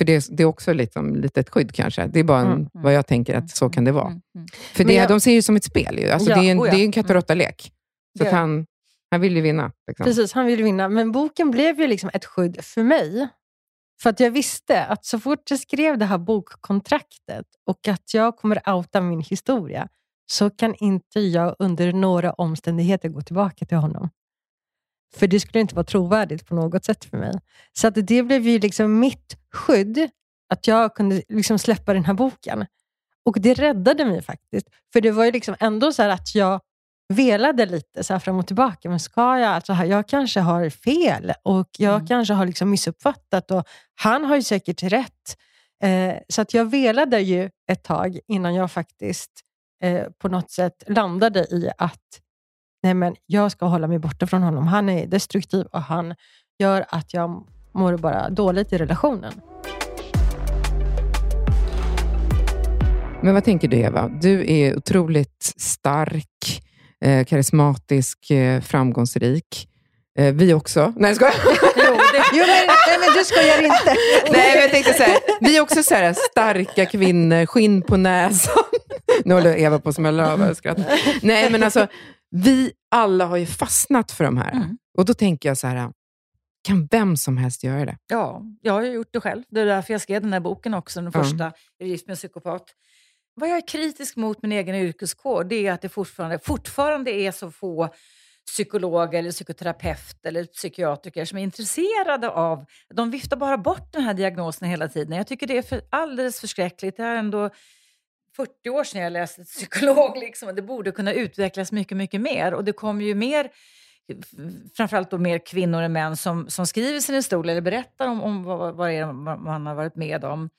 För det, det är också liksom lite ett skydd kanske. Det är bara en, mm, mm. vad jag tänker att så kan det vara. Mm, mm. För det, jag, de ser ju som ett spel. Ju. Alltså, det, är en, oh det är en katt och råtta-lek. Så att han, han vill ju vinna. Liksom. Precis, han vill vinna. Men boken blev ju liksom ett skydd för mig. För att jag visste att så fort jag skrev det här bokkontraktet och att jag kommer outa min historia, så kan inte jag under några omständigheter gå tillbaka till honom. För det skulle inte vara trovärdigt på något sätt för mig. Så att det blev ju liksom mitt skydd, att jag kunde liksom släppa den här boken. Och det räddade mig faktiskt. För det var ju liksom ändå så att jag velade lite så fram och tillbaka. Men ska jag, alltså, jag kanske har fel och jag mm. kanske har liksom missuppfattat och han har ju säkert rätt. Eh, så att jag velade ju ett tag innan jag faktiskt eh, på något sätt landade i att nej men jag ska hålla mig borta från honom. Han är destruktiv och han gör att jag mår bara dåligt i relationen. Men vad tänker du Eva? Du är otroligt stark, eh, karismatisk, eh, framgångsrik. Eh, vi också. Nej, jag skojar. jo, det, jo, men, nej, men du skojar inte. nej, men jag tänkte så här, vi är också så här, starka kvinnor, skinn på näsan. nu håller Eva på att smälla av Nej, men alltså, vi alla har ju fastnat för de här. Mm. Och då tänker jag så här, kan vem som helst göra det? Ja, jag har gjort det själv. Det är därför jag skrev den här boken också, den första, mm. Gift med en psykopat. Vad jag är kritisk mot min egen yrkeskår, det är att det fortfarande, fortfarande är så få psykologer, eller psykoterapeuter eller psykiatriker som är intresserade av... De viftar bara bort den här diagnosen hela tiden. Jag tycker det är för, alldeles förskräckligt. Det är ändå 40 år sedan jag läste psykolog. Liksom, det borde kunna utvecklas mycket, mycket mer. Och det kommer ju mer, framförallt då mer kvinnor än män som, som skriver sin historia eller berättar om, om vad, vad, är man har varit med om.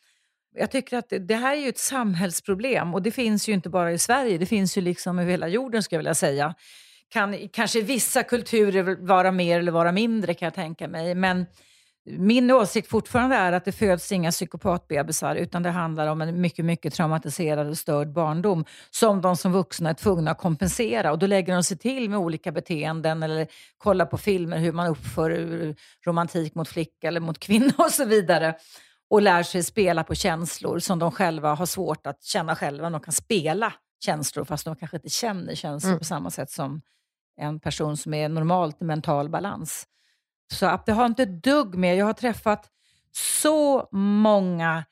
Jag tycker att det, det, här är ju ett samhällsproblem och det finns ju inte bara i Sverige, det finns ju liksom över hela jorden skulle jag vilja säga. Kan kanske vissa kulturer vara mer eller vara mindre kan jag tänka mig, men min åsikt fortfarande är att det föds inga psykopatbebisar utan det handlar om en mycket, mycket traumatiserad och störd barndom som de som vuxna är tvungna att kompensera. Och då lägger de sig till med olika beteenden eller kollar på filmer hur man uppför romantik mot flicka eller mot kvinna och så vidare. Och lär sig spela på känslor som de själva har svårt att känna själva. De kan spela känslor fast de kanske inte känner känslor mm. på samma sätt som en person som är normalt i mental balans. Så det har inte ett dugg med, jag har träffat så många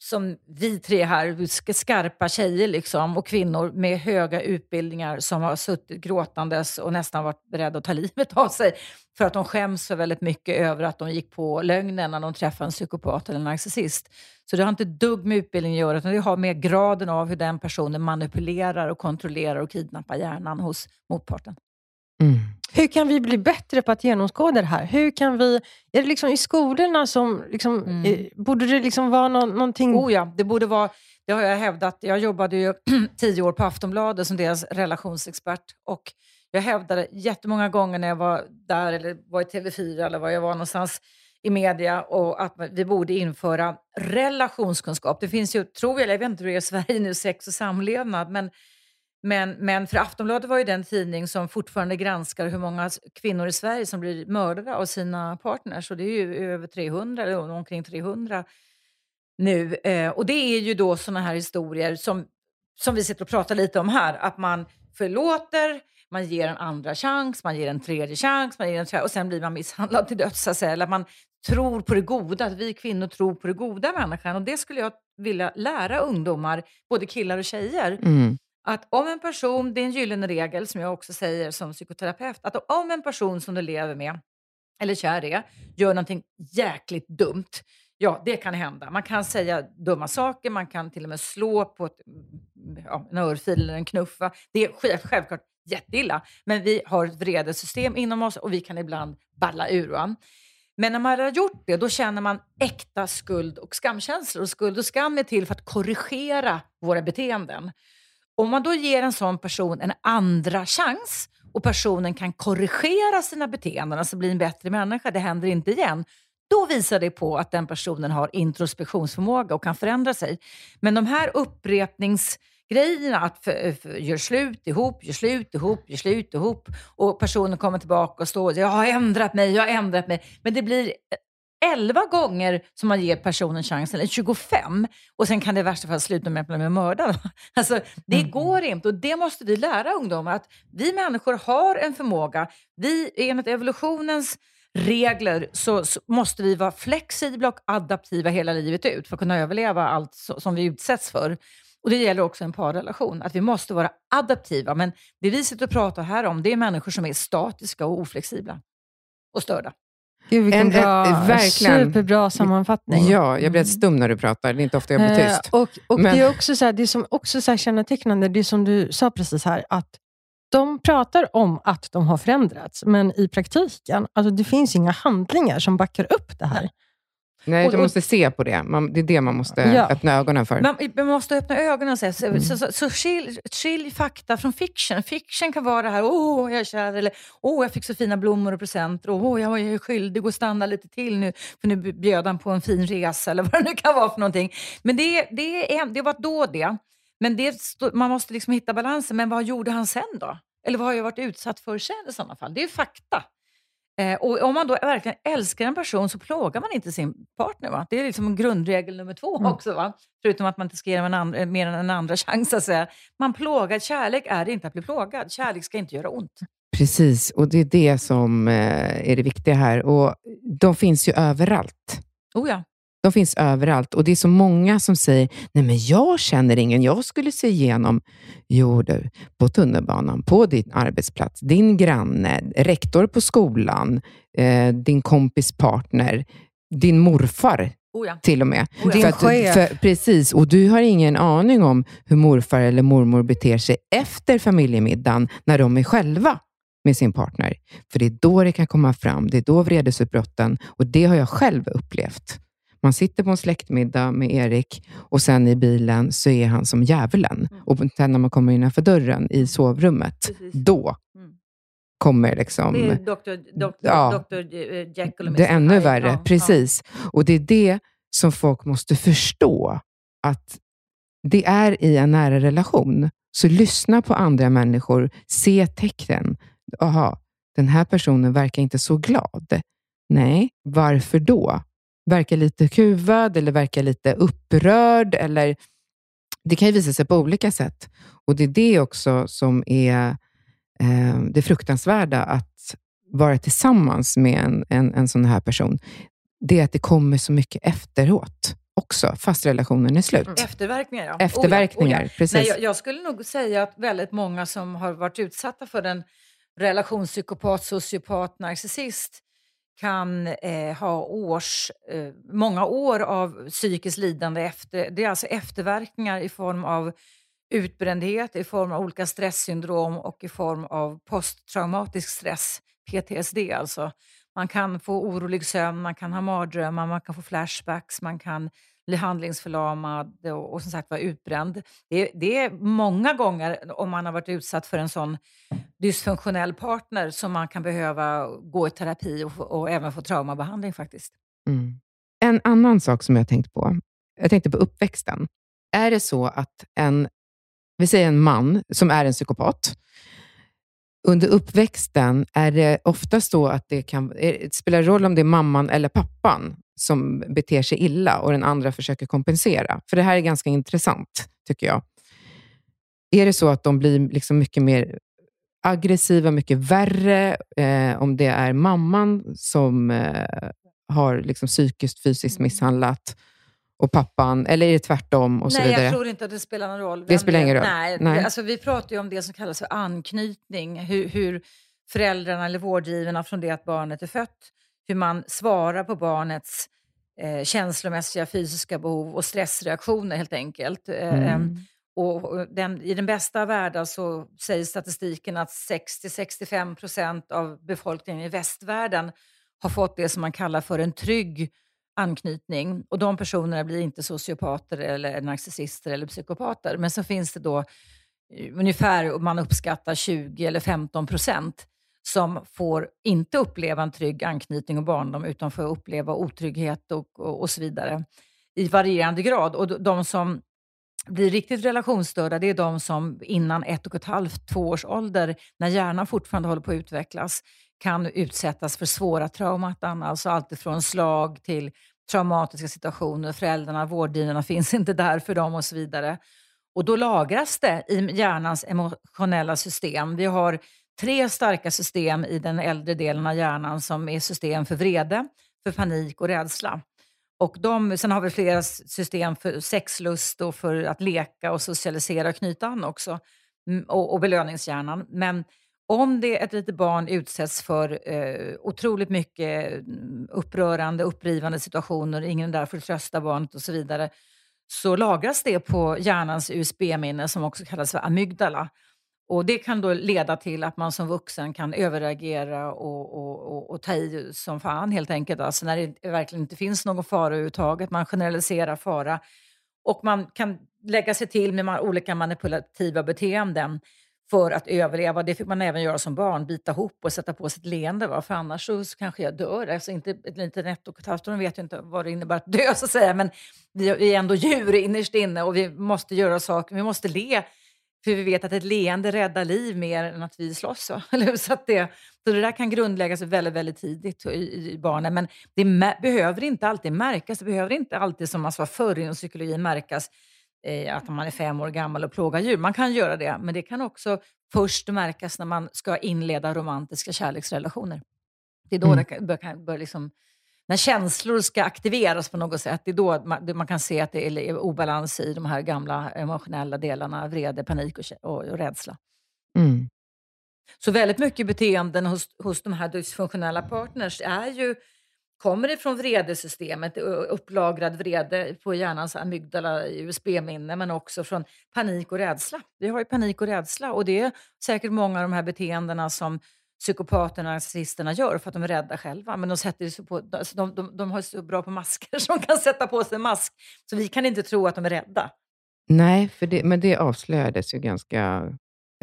som vi tre här, skarpa tjejer liksom, och kvinnor med höga utbildningar som har suttit gråtandes och nästan varit beredda att ta livet av sig för att de skäms så väldigt mycket över att de gick på lögnen när de träffade en psykopat eller en narcissist. Så det har inte dugg med utbildning att göra, utan det har med graden av hur den personen manipulerar och kontrollerar och kidnappar hjärnan hos motparten. Mm. Hur kan vi bli bättre på att genomskåda det här? Hur kan vi, är det liksom i skolorna som... Liksom, mm. eh, borde det liksom vara no någonting... Oh ja, det borde vara... Det har jag hävdat. Jag jobbade ju tio år på Aftonbladet som deras relationsexpert. Och jag hävdade jättemånga gånger när jag var där, eller var i TV4 eller var jag var någonstans i media, och att vi borde införa relationskunskap. Det finns ju, tror jag, jag vet inte hur det är i Sverige nu, sex och samlevnad, men men, men för Aftonbladet var ju den tidning som fortfarande granskar hur många kvinnor i Sverige som blir mördade av sina partners. Och det är ju över 300, eller omkring 300 nu. Eh, och det är ju då sådana här historier som, som vi sitter och pratar lite om här. Att man förlåter, man ger en andra chans, man ger en tredje chans, man ger en tredje, och sen blir man misshandlad till döds. Eller man tror på det goda, att vi kvinnor tror på det goda människan. Och det skulle jag vilja lära ungdomar, både killar och tjejer. Mm att om en person, det är en gyllene regel som jag också säger som psykoterapeut, att om en person som du lever med, eller kär är, gör någonting jäkligt dumt, ja det kan hända. Man kan säga dumma saker, man kan till och med slå på ett, mm, ja, en örfil eller en knuff. Det är självklart jätteilla, men vi har ett vredesystem inom oss och vi kan ibland balla ur. Va? Men när man har gjort det, då känner man äkta skuld och skamkänslor. Och skuld och skam är till för att korrigera våra beteenden. Om man då ger en sån person en andra chans och personen kan korrigera sina beteenden, alltså bli en bättre människa, det händer inte igen, då visar det på att den personen har introspektionsförmåga och kan förändra sig. Men de här upprepningsgrejerna, att för, för, gör slut ihop, gör slut ihop, gör slut ihop och personen kommer tillbaka och står jag har ändrat mig, jag har ändrat mig. Men det blir 11 gånger som man ger personen chansen, eller 25, och sen kan det i värsta fall sluta med att bli mördad. Alltså, det mm. går inte och det måste vi lära ungdomar, att vi människor har en förmåga. Vi, enligt evolutionens regler så, så, måste vi vara flexibla och adaptiva hela livet ut för att kunna överleva allt så, som vi utsätts för. Och Det gäller också en parrelation, att vi måste vara adaptiva. Men det vi sitter och pratar här om, det är människor som är statiska och oflexibla och störda. Gud, vilken en, bra, en, verkligen. superbra sammanfattning. Ja, jag blir helt stum när du pratar. Det är inte ofta jag blir eh, tyst. Eh, och, och Men... Det är också så här, det som också så här kännetecknande, det som du sa precis här, att de pratar om att de har förändrats, men i praktiken, alltså det finns inga handlingar som backar upp det här. Nej, och, du måste se på det. Man, det är det man måste ja. öppna ögonen för. Man, man måste öppna ögonen och säga, så, mm. så, så, så skilj, skilj, fakta från fiction. Fiction kan vara det här, åh, oh, jag är kär, eller åh, oh, jag fick så fina blommor och presenter, åh, oh, jag är skyldig att stanna lite till nu, för nu bjöd han på en fin resa, eller vad det nu kan vara för någonting. Men det, det, är, det var då det. Men det, man måste liksom hitta balansen. Men vad gjorde han sen då? Eller vad har jag varit utsatt för sen i sådana fall? Det är fakta. Eh, och om man då verkligen älskar en person så plågar man inte sin partner. Va? Det är liksom grundregel nummer två mm. också. Va? Förutom att man inte ska ge en andra, mer än en andra chans. Att säga. Man plågar, kärlek är inte att bli plågad. Kärlek ska inte göra ont. Precis, och det är det som eh, är det viktiga här. Och De finns ju överallt. Oh ja. De finns överallt och det är så många som säger, nej men jag känner ingen, jag skulle se igenom. Jo du, på tunnelbanan, på din arbetsplats, din granne, rektor på skolan, eh, din kompis partner, din morfar oh ja. till och med. Oh ja. Din för chef. För, precis, och du har ingen aning om hur morfar eller mormor beter sig efter familjemiddagen när de är själva med sin partner. För det är då det kan komma fram, det är då vredesutbrotten och det har jag själv upplevt. Man sitter på en släktmiddag med Erik och sen i bilen så är han som djävulen. Mm. Och sen när man kommer innanför dörren i sovrummet, Precis. då mm. kommer liksom... Det är Dr. Dr. Ja, Dr. Jekyll och Det är ännu värre, ja, precis. Ja. Och det är det som folk måste förstå, att det är i en nära relation. Så lyssna på andra människor, se tecknen. Aha, den här personen verkar inte så glad. Nej, varför då? Verkar lite kuvad eller verkar lite upprörd. Eller, det kan ju visa sig på olika sätt. Och Det är det också som är eh, det fruktansvärda, att vara tillsammans med en, en, en sån här person, det är att det kommer så mycket efteråt också, fast relationen är slut. Mm. Efterverkningar, ja. Efterverkningar, oh ja, oh ja. precis. Nej, jag, jag, skulle nog säga att väldigt många som har varit utsatta för en relationspsykopat, sociopat, narcissist kan eh, ha års, eh, många år av psykiskt lidande. Efter, det är alltså efterverkningar i form av utbrändhet, i form av olika stresssyndrom och i form av posttraumatisk stress, PTSD alltså. Man kan få orolig sömn, man kan ha mardrömmar, man kan få flashbacks, man kan bli handlingsförlamad och, och som sagt vara utbränd. Det, det, är många gånger om man har varit utsatt för en sån dysfunktionell partner som man kan behöva gå i terapi och, och även få traumabehandling faktiskt. Mm. En annan sak som jag tänkt på, jag tänkte på uppväxten. Är det så att en, vi säger en man som är en psykopat, under uppväxten är det oftast så att det kan det spelar roll om det är mamman eller pappan som beter sig illa och den andra försöker kompensera. För det här är ganska intressant, tycker jag. Är det så att de blir liksom mycket mer aggressiva, mycket värre, eh, om det är mamman som eh, har liksom psykiskt, fysiskt mm. misshandlat och pappan, eller är det tvärtom? Och Nej, vidare? jag tror inte att det spelar någon roll. Det spelar ingen roll? Nej, Nej. Alltså, vi pratar ju om det som kallas för anknytning. Hur, hur föräldrarna eller vårdgivarna från det att barnet är fött, hur man svarar på barnets eh, känslomässiga, fysiska behov och stressreaktioner helt enkelt. Eh, mm. Ehm, och den, I den bästa av världar så säger statistiken att 60-65 procent av befolkningen i västvärlden har fått det som man kallar för en trygg anknytning. Och de personerna blir inte sociopater, eller narcissister eller psykopater. Men så finns det då eh, ungefär, man uppskattar 20 eller 15 procent som får inte uppleva en trygg anknytning och barndom utan får uppleva otrygghet och, och, och så vidare i varierande grad. Och de som blir riktigt relationsstörda, det är de som innan ett och ett halvt, två års ålder, när hjärnan fortfarande håller på att utvecklas, kan utsättas för svåra trauman, alltså allt från slag till traumatiska situationer. Föräldrarna, vårdgivarna finns inte där för dem och så vidare. Och då lagras det i hjärnans emotionella system. Vi har tre starka system i den äldre delen av hjärnan som är system för vrede, för panik och rädsla. Och de, sen har vi flera system för sexlust och för att leka och socialisera och knyta an också. Mm, och, och belöningshjärnan. Men om det ett litet barn utsätts för eh, otroligt mycket mm, upprörande, upprivande situationer, ingen är där för att trösta barnet och så vidare, så lagras det på hjärnans USB-minne som också kallas för amygdala. Och Det kan då leda till att man som vuxen kan överreagera och, och, och, och ta i som fan helt enkelt. Alltså när det verkligen inte finns någon fara överhuvudtaget. Man generaliserar fara. Och man kan lägga sig till med olika manipulativa beteenden för att överleva. Det fick man även göra som barn, bita ihop och sätta på sig ett leende. Va? För annars så, så kanske jag dör. Alltså inte ett litet ett och ett halvt år vet ju inte vad det innebär att dö så att säga. Men vi, vi är ändå djur innerst inne och vi måste göra saker. Vi måste le. För vi vet att ett leende räddar liv mer än att vi slåss. Så, så, att det, så det där kan grundläggas väldigt, väldigt tidigt i, i barnen. Men det behöver inte alltid märkas. Det behöver inte alltid, som man sa förr inom psykologin, märkas eh, att man är fem år gammal och plågar djur. Man kan göra det, men det kan också först märkas när man ska inleda romantiska kärleksrelationer. Det är då mm. det bör, bör liksom, när känslor ska aktiveras på något sätt, det är då man, man, kan se att det är obalans i de här gamla emotionella delarna, vrede, panik och, och, och rädsla. Mm. Så väldigt mycket beteenden hos, hos de här dysfunktionella partners är ju kommer ifrån vredesystemet, upplagrad vrede på hjärnans amygdala, USB-minne, men också från panik och rädsla. Vi har ju panik och rädsla och det är säkert många av de här beteendena som psykopaterna och narcissisterna gör för att de är rädda själva. Men de, sätter sig på, alltså de, de, de har så bra på masker som kan sätta på sig en mask. Så vi kan inte tro att de är rädda. Nej, för det, men det avslöjades ju ganska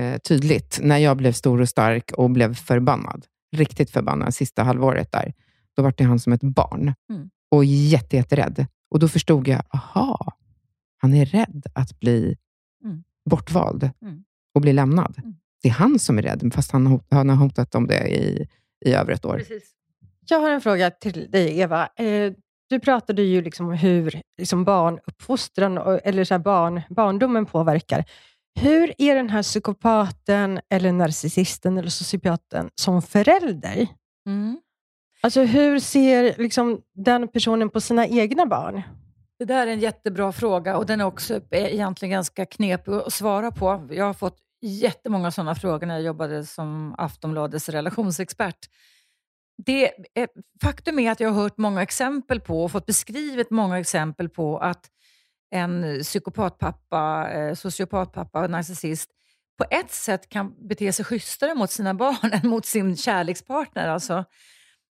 eh, tydligt när jag blev stor och stark och blev förbannad. Riktigt förbannad sista halvåret där. Då var det han som ett barn mm. och jätte, jätterädd. Och då förstod jag, aha, han är rädd att bli mm. bortvald mm. och bli lämnad. Det är han som är rädd, fast han, hot, han har hotat om det i, i över ett år. Precis. Jag har en fråga till dig, Eva. Eh, du pratade ju liksom om hur liksom barnuppfostran, eller så barn, barndomen påverkar. Hur är den här psykopaten, eller narcissisten eller sociopaten som förälder? Mm. Alltså hur ser liksom, den personen på sina egna barn? Det där är en jättebra fråga och den är också egentligen ganska knepig att svara på. Jag har fått jättemånga sådana frågor när jag jobbade som Aftonbladets relationsexpert. Det är, faktum är att jag har hört många exempel på och fått beskrivet många exempel på att en psykopatpappa, eh, sociopatpappa, narcissist på ett sätt kan bete sig schysstare mot sina barn än mot sin kärlekspartner. Alltså.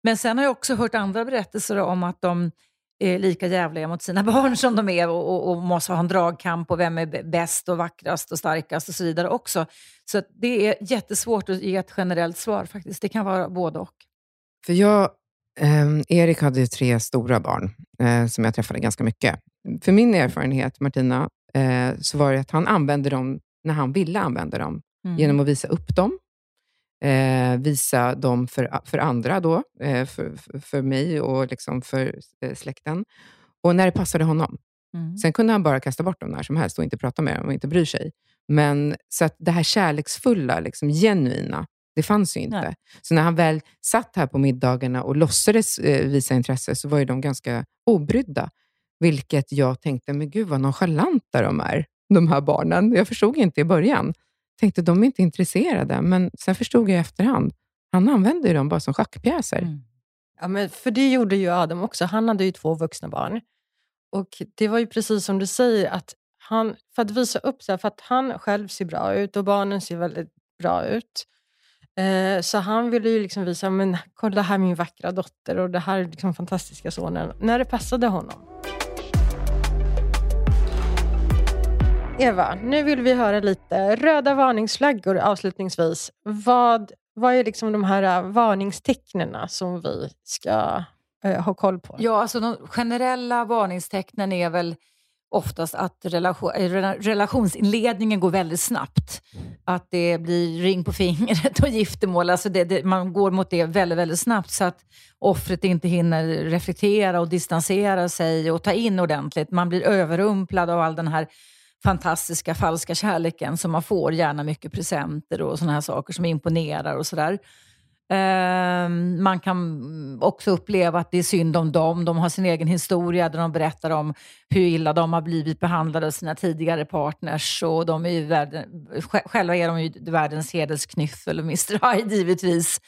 Men sen har jag också hört andra berättelser om att de är lika jävliga mot sina barn som de är och, och, och måste ha en dragkamp på vem är bäst och vackrast och starkast och så vidare också. Så det är jättesvårt att ge ett generellt svar faktiskt. Det kan vara både och. För jag, eh, Erik hade ju tre stora barn eh, som jag träffade ganska mycket. För min erfarenhet, Martina, eh, så var det att han använde dem när han ville använda dem. Mm. Genom att visa upp dem, eh, visa dem för, för andra, då, eh, för, för, mig och liksom för eh, släkten. Och när det passade honom. Mm. Sen kunde han bara kasta bort dem när som helst och inte prata med dem och inte bry sig. Men så att det här kärleksfulla, liksom, genuina, det fanns ju inte. Nej. Så när han väl satt här på middagarna och låtsades eh, visa intresse, så var ju de ganska obrydda. Vilket jag tänkte, men gud vad nonchalanta de är, de här barnen. Jag förstod inte i början. Tänkte, de är inte intresserade. Men sen förstod jag i efterhand, han använde ju dem bara som schackpjäser. Mm. Ja, men för det gjorde ju Adam också. Han hade ju två vuxna barn. Och Det var ju precis som du säger, att han, för att visa upp sig, för att han själv ser bra ut och barnen ser väldigt bra ut. Eh, så han ville ju liksom visa, men kolla här min vackra dotter och det här är liksom fantastiska sonen, när det passade honom. Eva, nu vill vi höra lite röda varningsflaggor avslutningsvis. Vad, vad är liksom de här äh, varningstecknen som vi ska eh, ha koll på? Ja, alltså de generella varningstecknen är väl oftast att relation, äh, relationsinledningen går väldigt snabbt. Att det blir ring på fingret och giftermål. Alltså det, det, man går mot det väldigt, väldigt snabbt så att offret inte hinner reflektera och distansera sig och ta in ordentligt. Man blir överrumplad av all den här fantastiska falska kärleken som man får, gärna mycket presenter och sådana här saker som imponerar och sådär. Ehm, man kan också uppleva att det är synd om dem. De har sin egen historia där de berättar om hur illa de har blivit behandlade av sina tidigare partners. Och de är världen, själva är de ju världens hedersknyffel och Mr Hyde givetvis.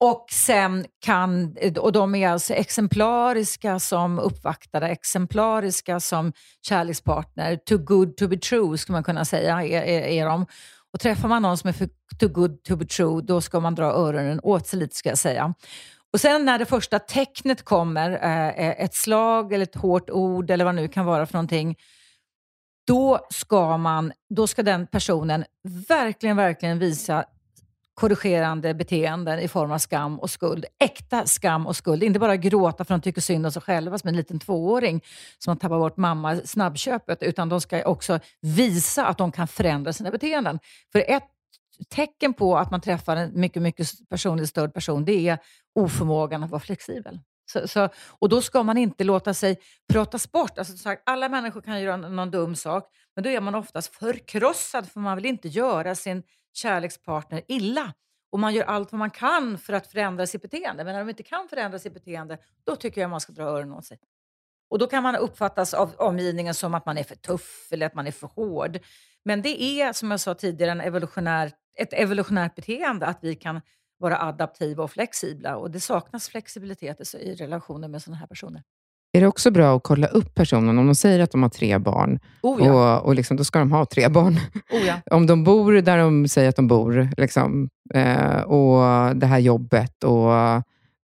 Och sen kan, och de är alltså exemplariska som uppvaktare, exemplariska som kärlekspartner. Too good to be true, skulle man kunna säga, är, är, är de. Och träffar man någon som är för too good to be true, då ska man dra öronen åt sig lite, ska jag säga. Och sen när det första tecknet kommer, eh, eh ett slag eller ett hårt ord eller vad det nu kan vara för någonting, då ska, man, då ska den personen verkligen, verkligen visa korrigerande beteenden i form av skam och skuld. Äkta skam och skuld. Inte bara gråta för att de tycker synd om sig själva som en liten tvååring som har tappat bort mamma snabbköpet, utan de ska också visa att de kan förändra sina beteenden. För ett tecken på att man träffar en mycket, mycket personligt störd person, det är oförmågan att vara flexibel. Så, så, och då ska man inte låta sig pratas bort. Alltså, sagt, alla människor kan göra någon dum sak, men då är man oftast förkrossad för man vill inte göra sin kärlekspartner illa. Och man gör allt vad man kan för att förändra sitt beteende. Men när de inte kan förändra sitt beteende, då tycker jag man ska dra öronen åt sig. Och då kan man uppfattas av omgivningen som att man är för tuff eller att man är för hård. Men det är, som jag sa tidigare, en evolutionär, ett evolutionärt beteende att vi kan vara adaptiva och flexibla. Och det saknas flexibilitet i relationer med sådana här personer. Är det också bra att kolla upp personen? Om de säger att de har tre barn, oh ja. och, och liksom, då ska de ha tre barn. Oh ja. Om de bor där de säger att de bor, liksom, eh, och det här jobbet, och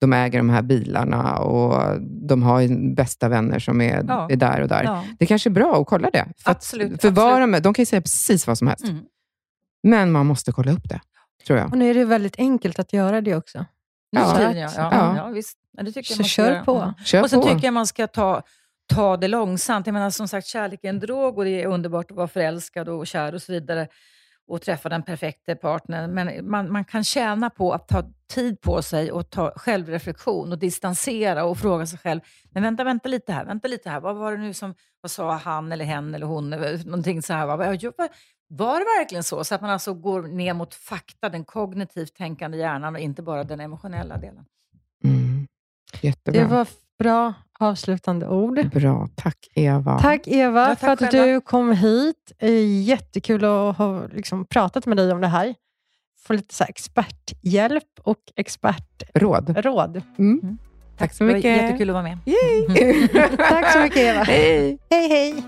de äger de här bilarna och de har bästa vänner som är, ja. är där och där. Ja. Det kanske är bra att kolla det. För absolut. Att, för absolut. De, de kan ju säga precis vad som helst. Mm. Men man måste kolla upp det, tror jag. Och nu är det väldigt enkelt att göra det också. Ja, ja, ja, ja. ja visst. Det tycker så kör på. Mm. Kör och sen på. tycker jag man ska ta, ta det långsamt. Jag menar, som sagt, kärlek är en drog och det är underbart att vara förälskad och kär och så vidare och träffa den perfekta partnern. Men man, man kan tjäna på att ta tid på sig och ta självreflektion och distansera och fråga sig själv, men vänta, vänta lite här, vänta lite här. Vad var det nu som, vad sa han eller hen eller hon, någonting så här. Vad, Var det verkligen så? Så att man alltså går ner mot fakta, den kognitivt tänkande hjärnan och inte bara den emotionella delen? Mm. Jättebra. Det var bra avslutande ord. Bra. Tack Eva. Tack Eva Ja, tack för att själva. du kom hit. Jättekul att ha liksom, pratat med dig om det här. Få lite så här, experthjälp och expertråd. Råd. Mm. Tack så Det var mycket. jättekul att vara med. Tack så mycket Eva. Hej. Hej hej!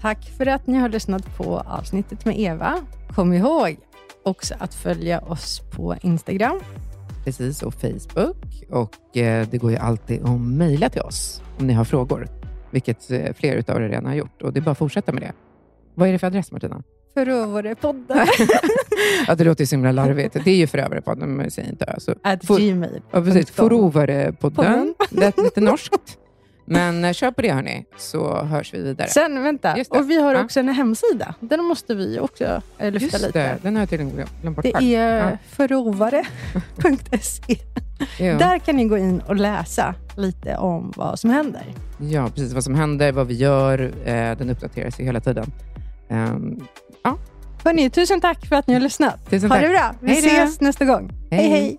Tack för att ni har lyssnat på avsnittet med Eva. Kom ihåg också att följa oss på Instagram. Precis, och Facebook. Och eh, det går ju alltid att mejla till oss om ni har frågor, vilket eh, fler av er redan har gjort. Och det är bara att fortsätta med det. Vad är det för adress, Martina? Förövarepodden. Ja, det låter ju så himla larvigt. Det är ju Förövarepodden, men säg inte ö. At gmail. ja, precis. Förövarepodden. Podden. Det är lite norskt. Men eh, kör på det, hörni, så hörs vi vidare. Sen, vänta. Och vi har Ja. också en hemsida. Den måste vi också eh, lyfta Just lite. det, den har jag tydligen glömt- bort. Det själv. är förrovare.se. Ja. Där kan ni gå in och läsa lite om vad som händer. Ja, precis. Vad som händer, vad vi gör. Eh, den uppdateras ju hela tiden. Ehm, Hörrni, tusen tack för att ni har lyssnat. Tusen ha tack. det bra. Vi Hej då. ses nästa gång. hej. Hej. hej.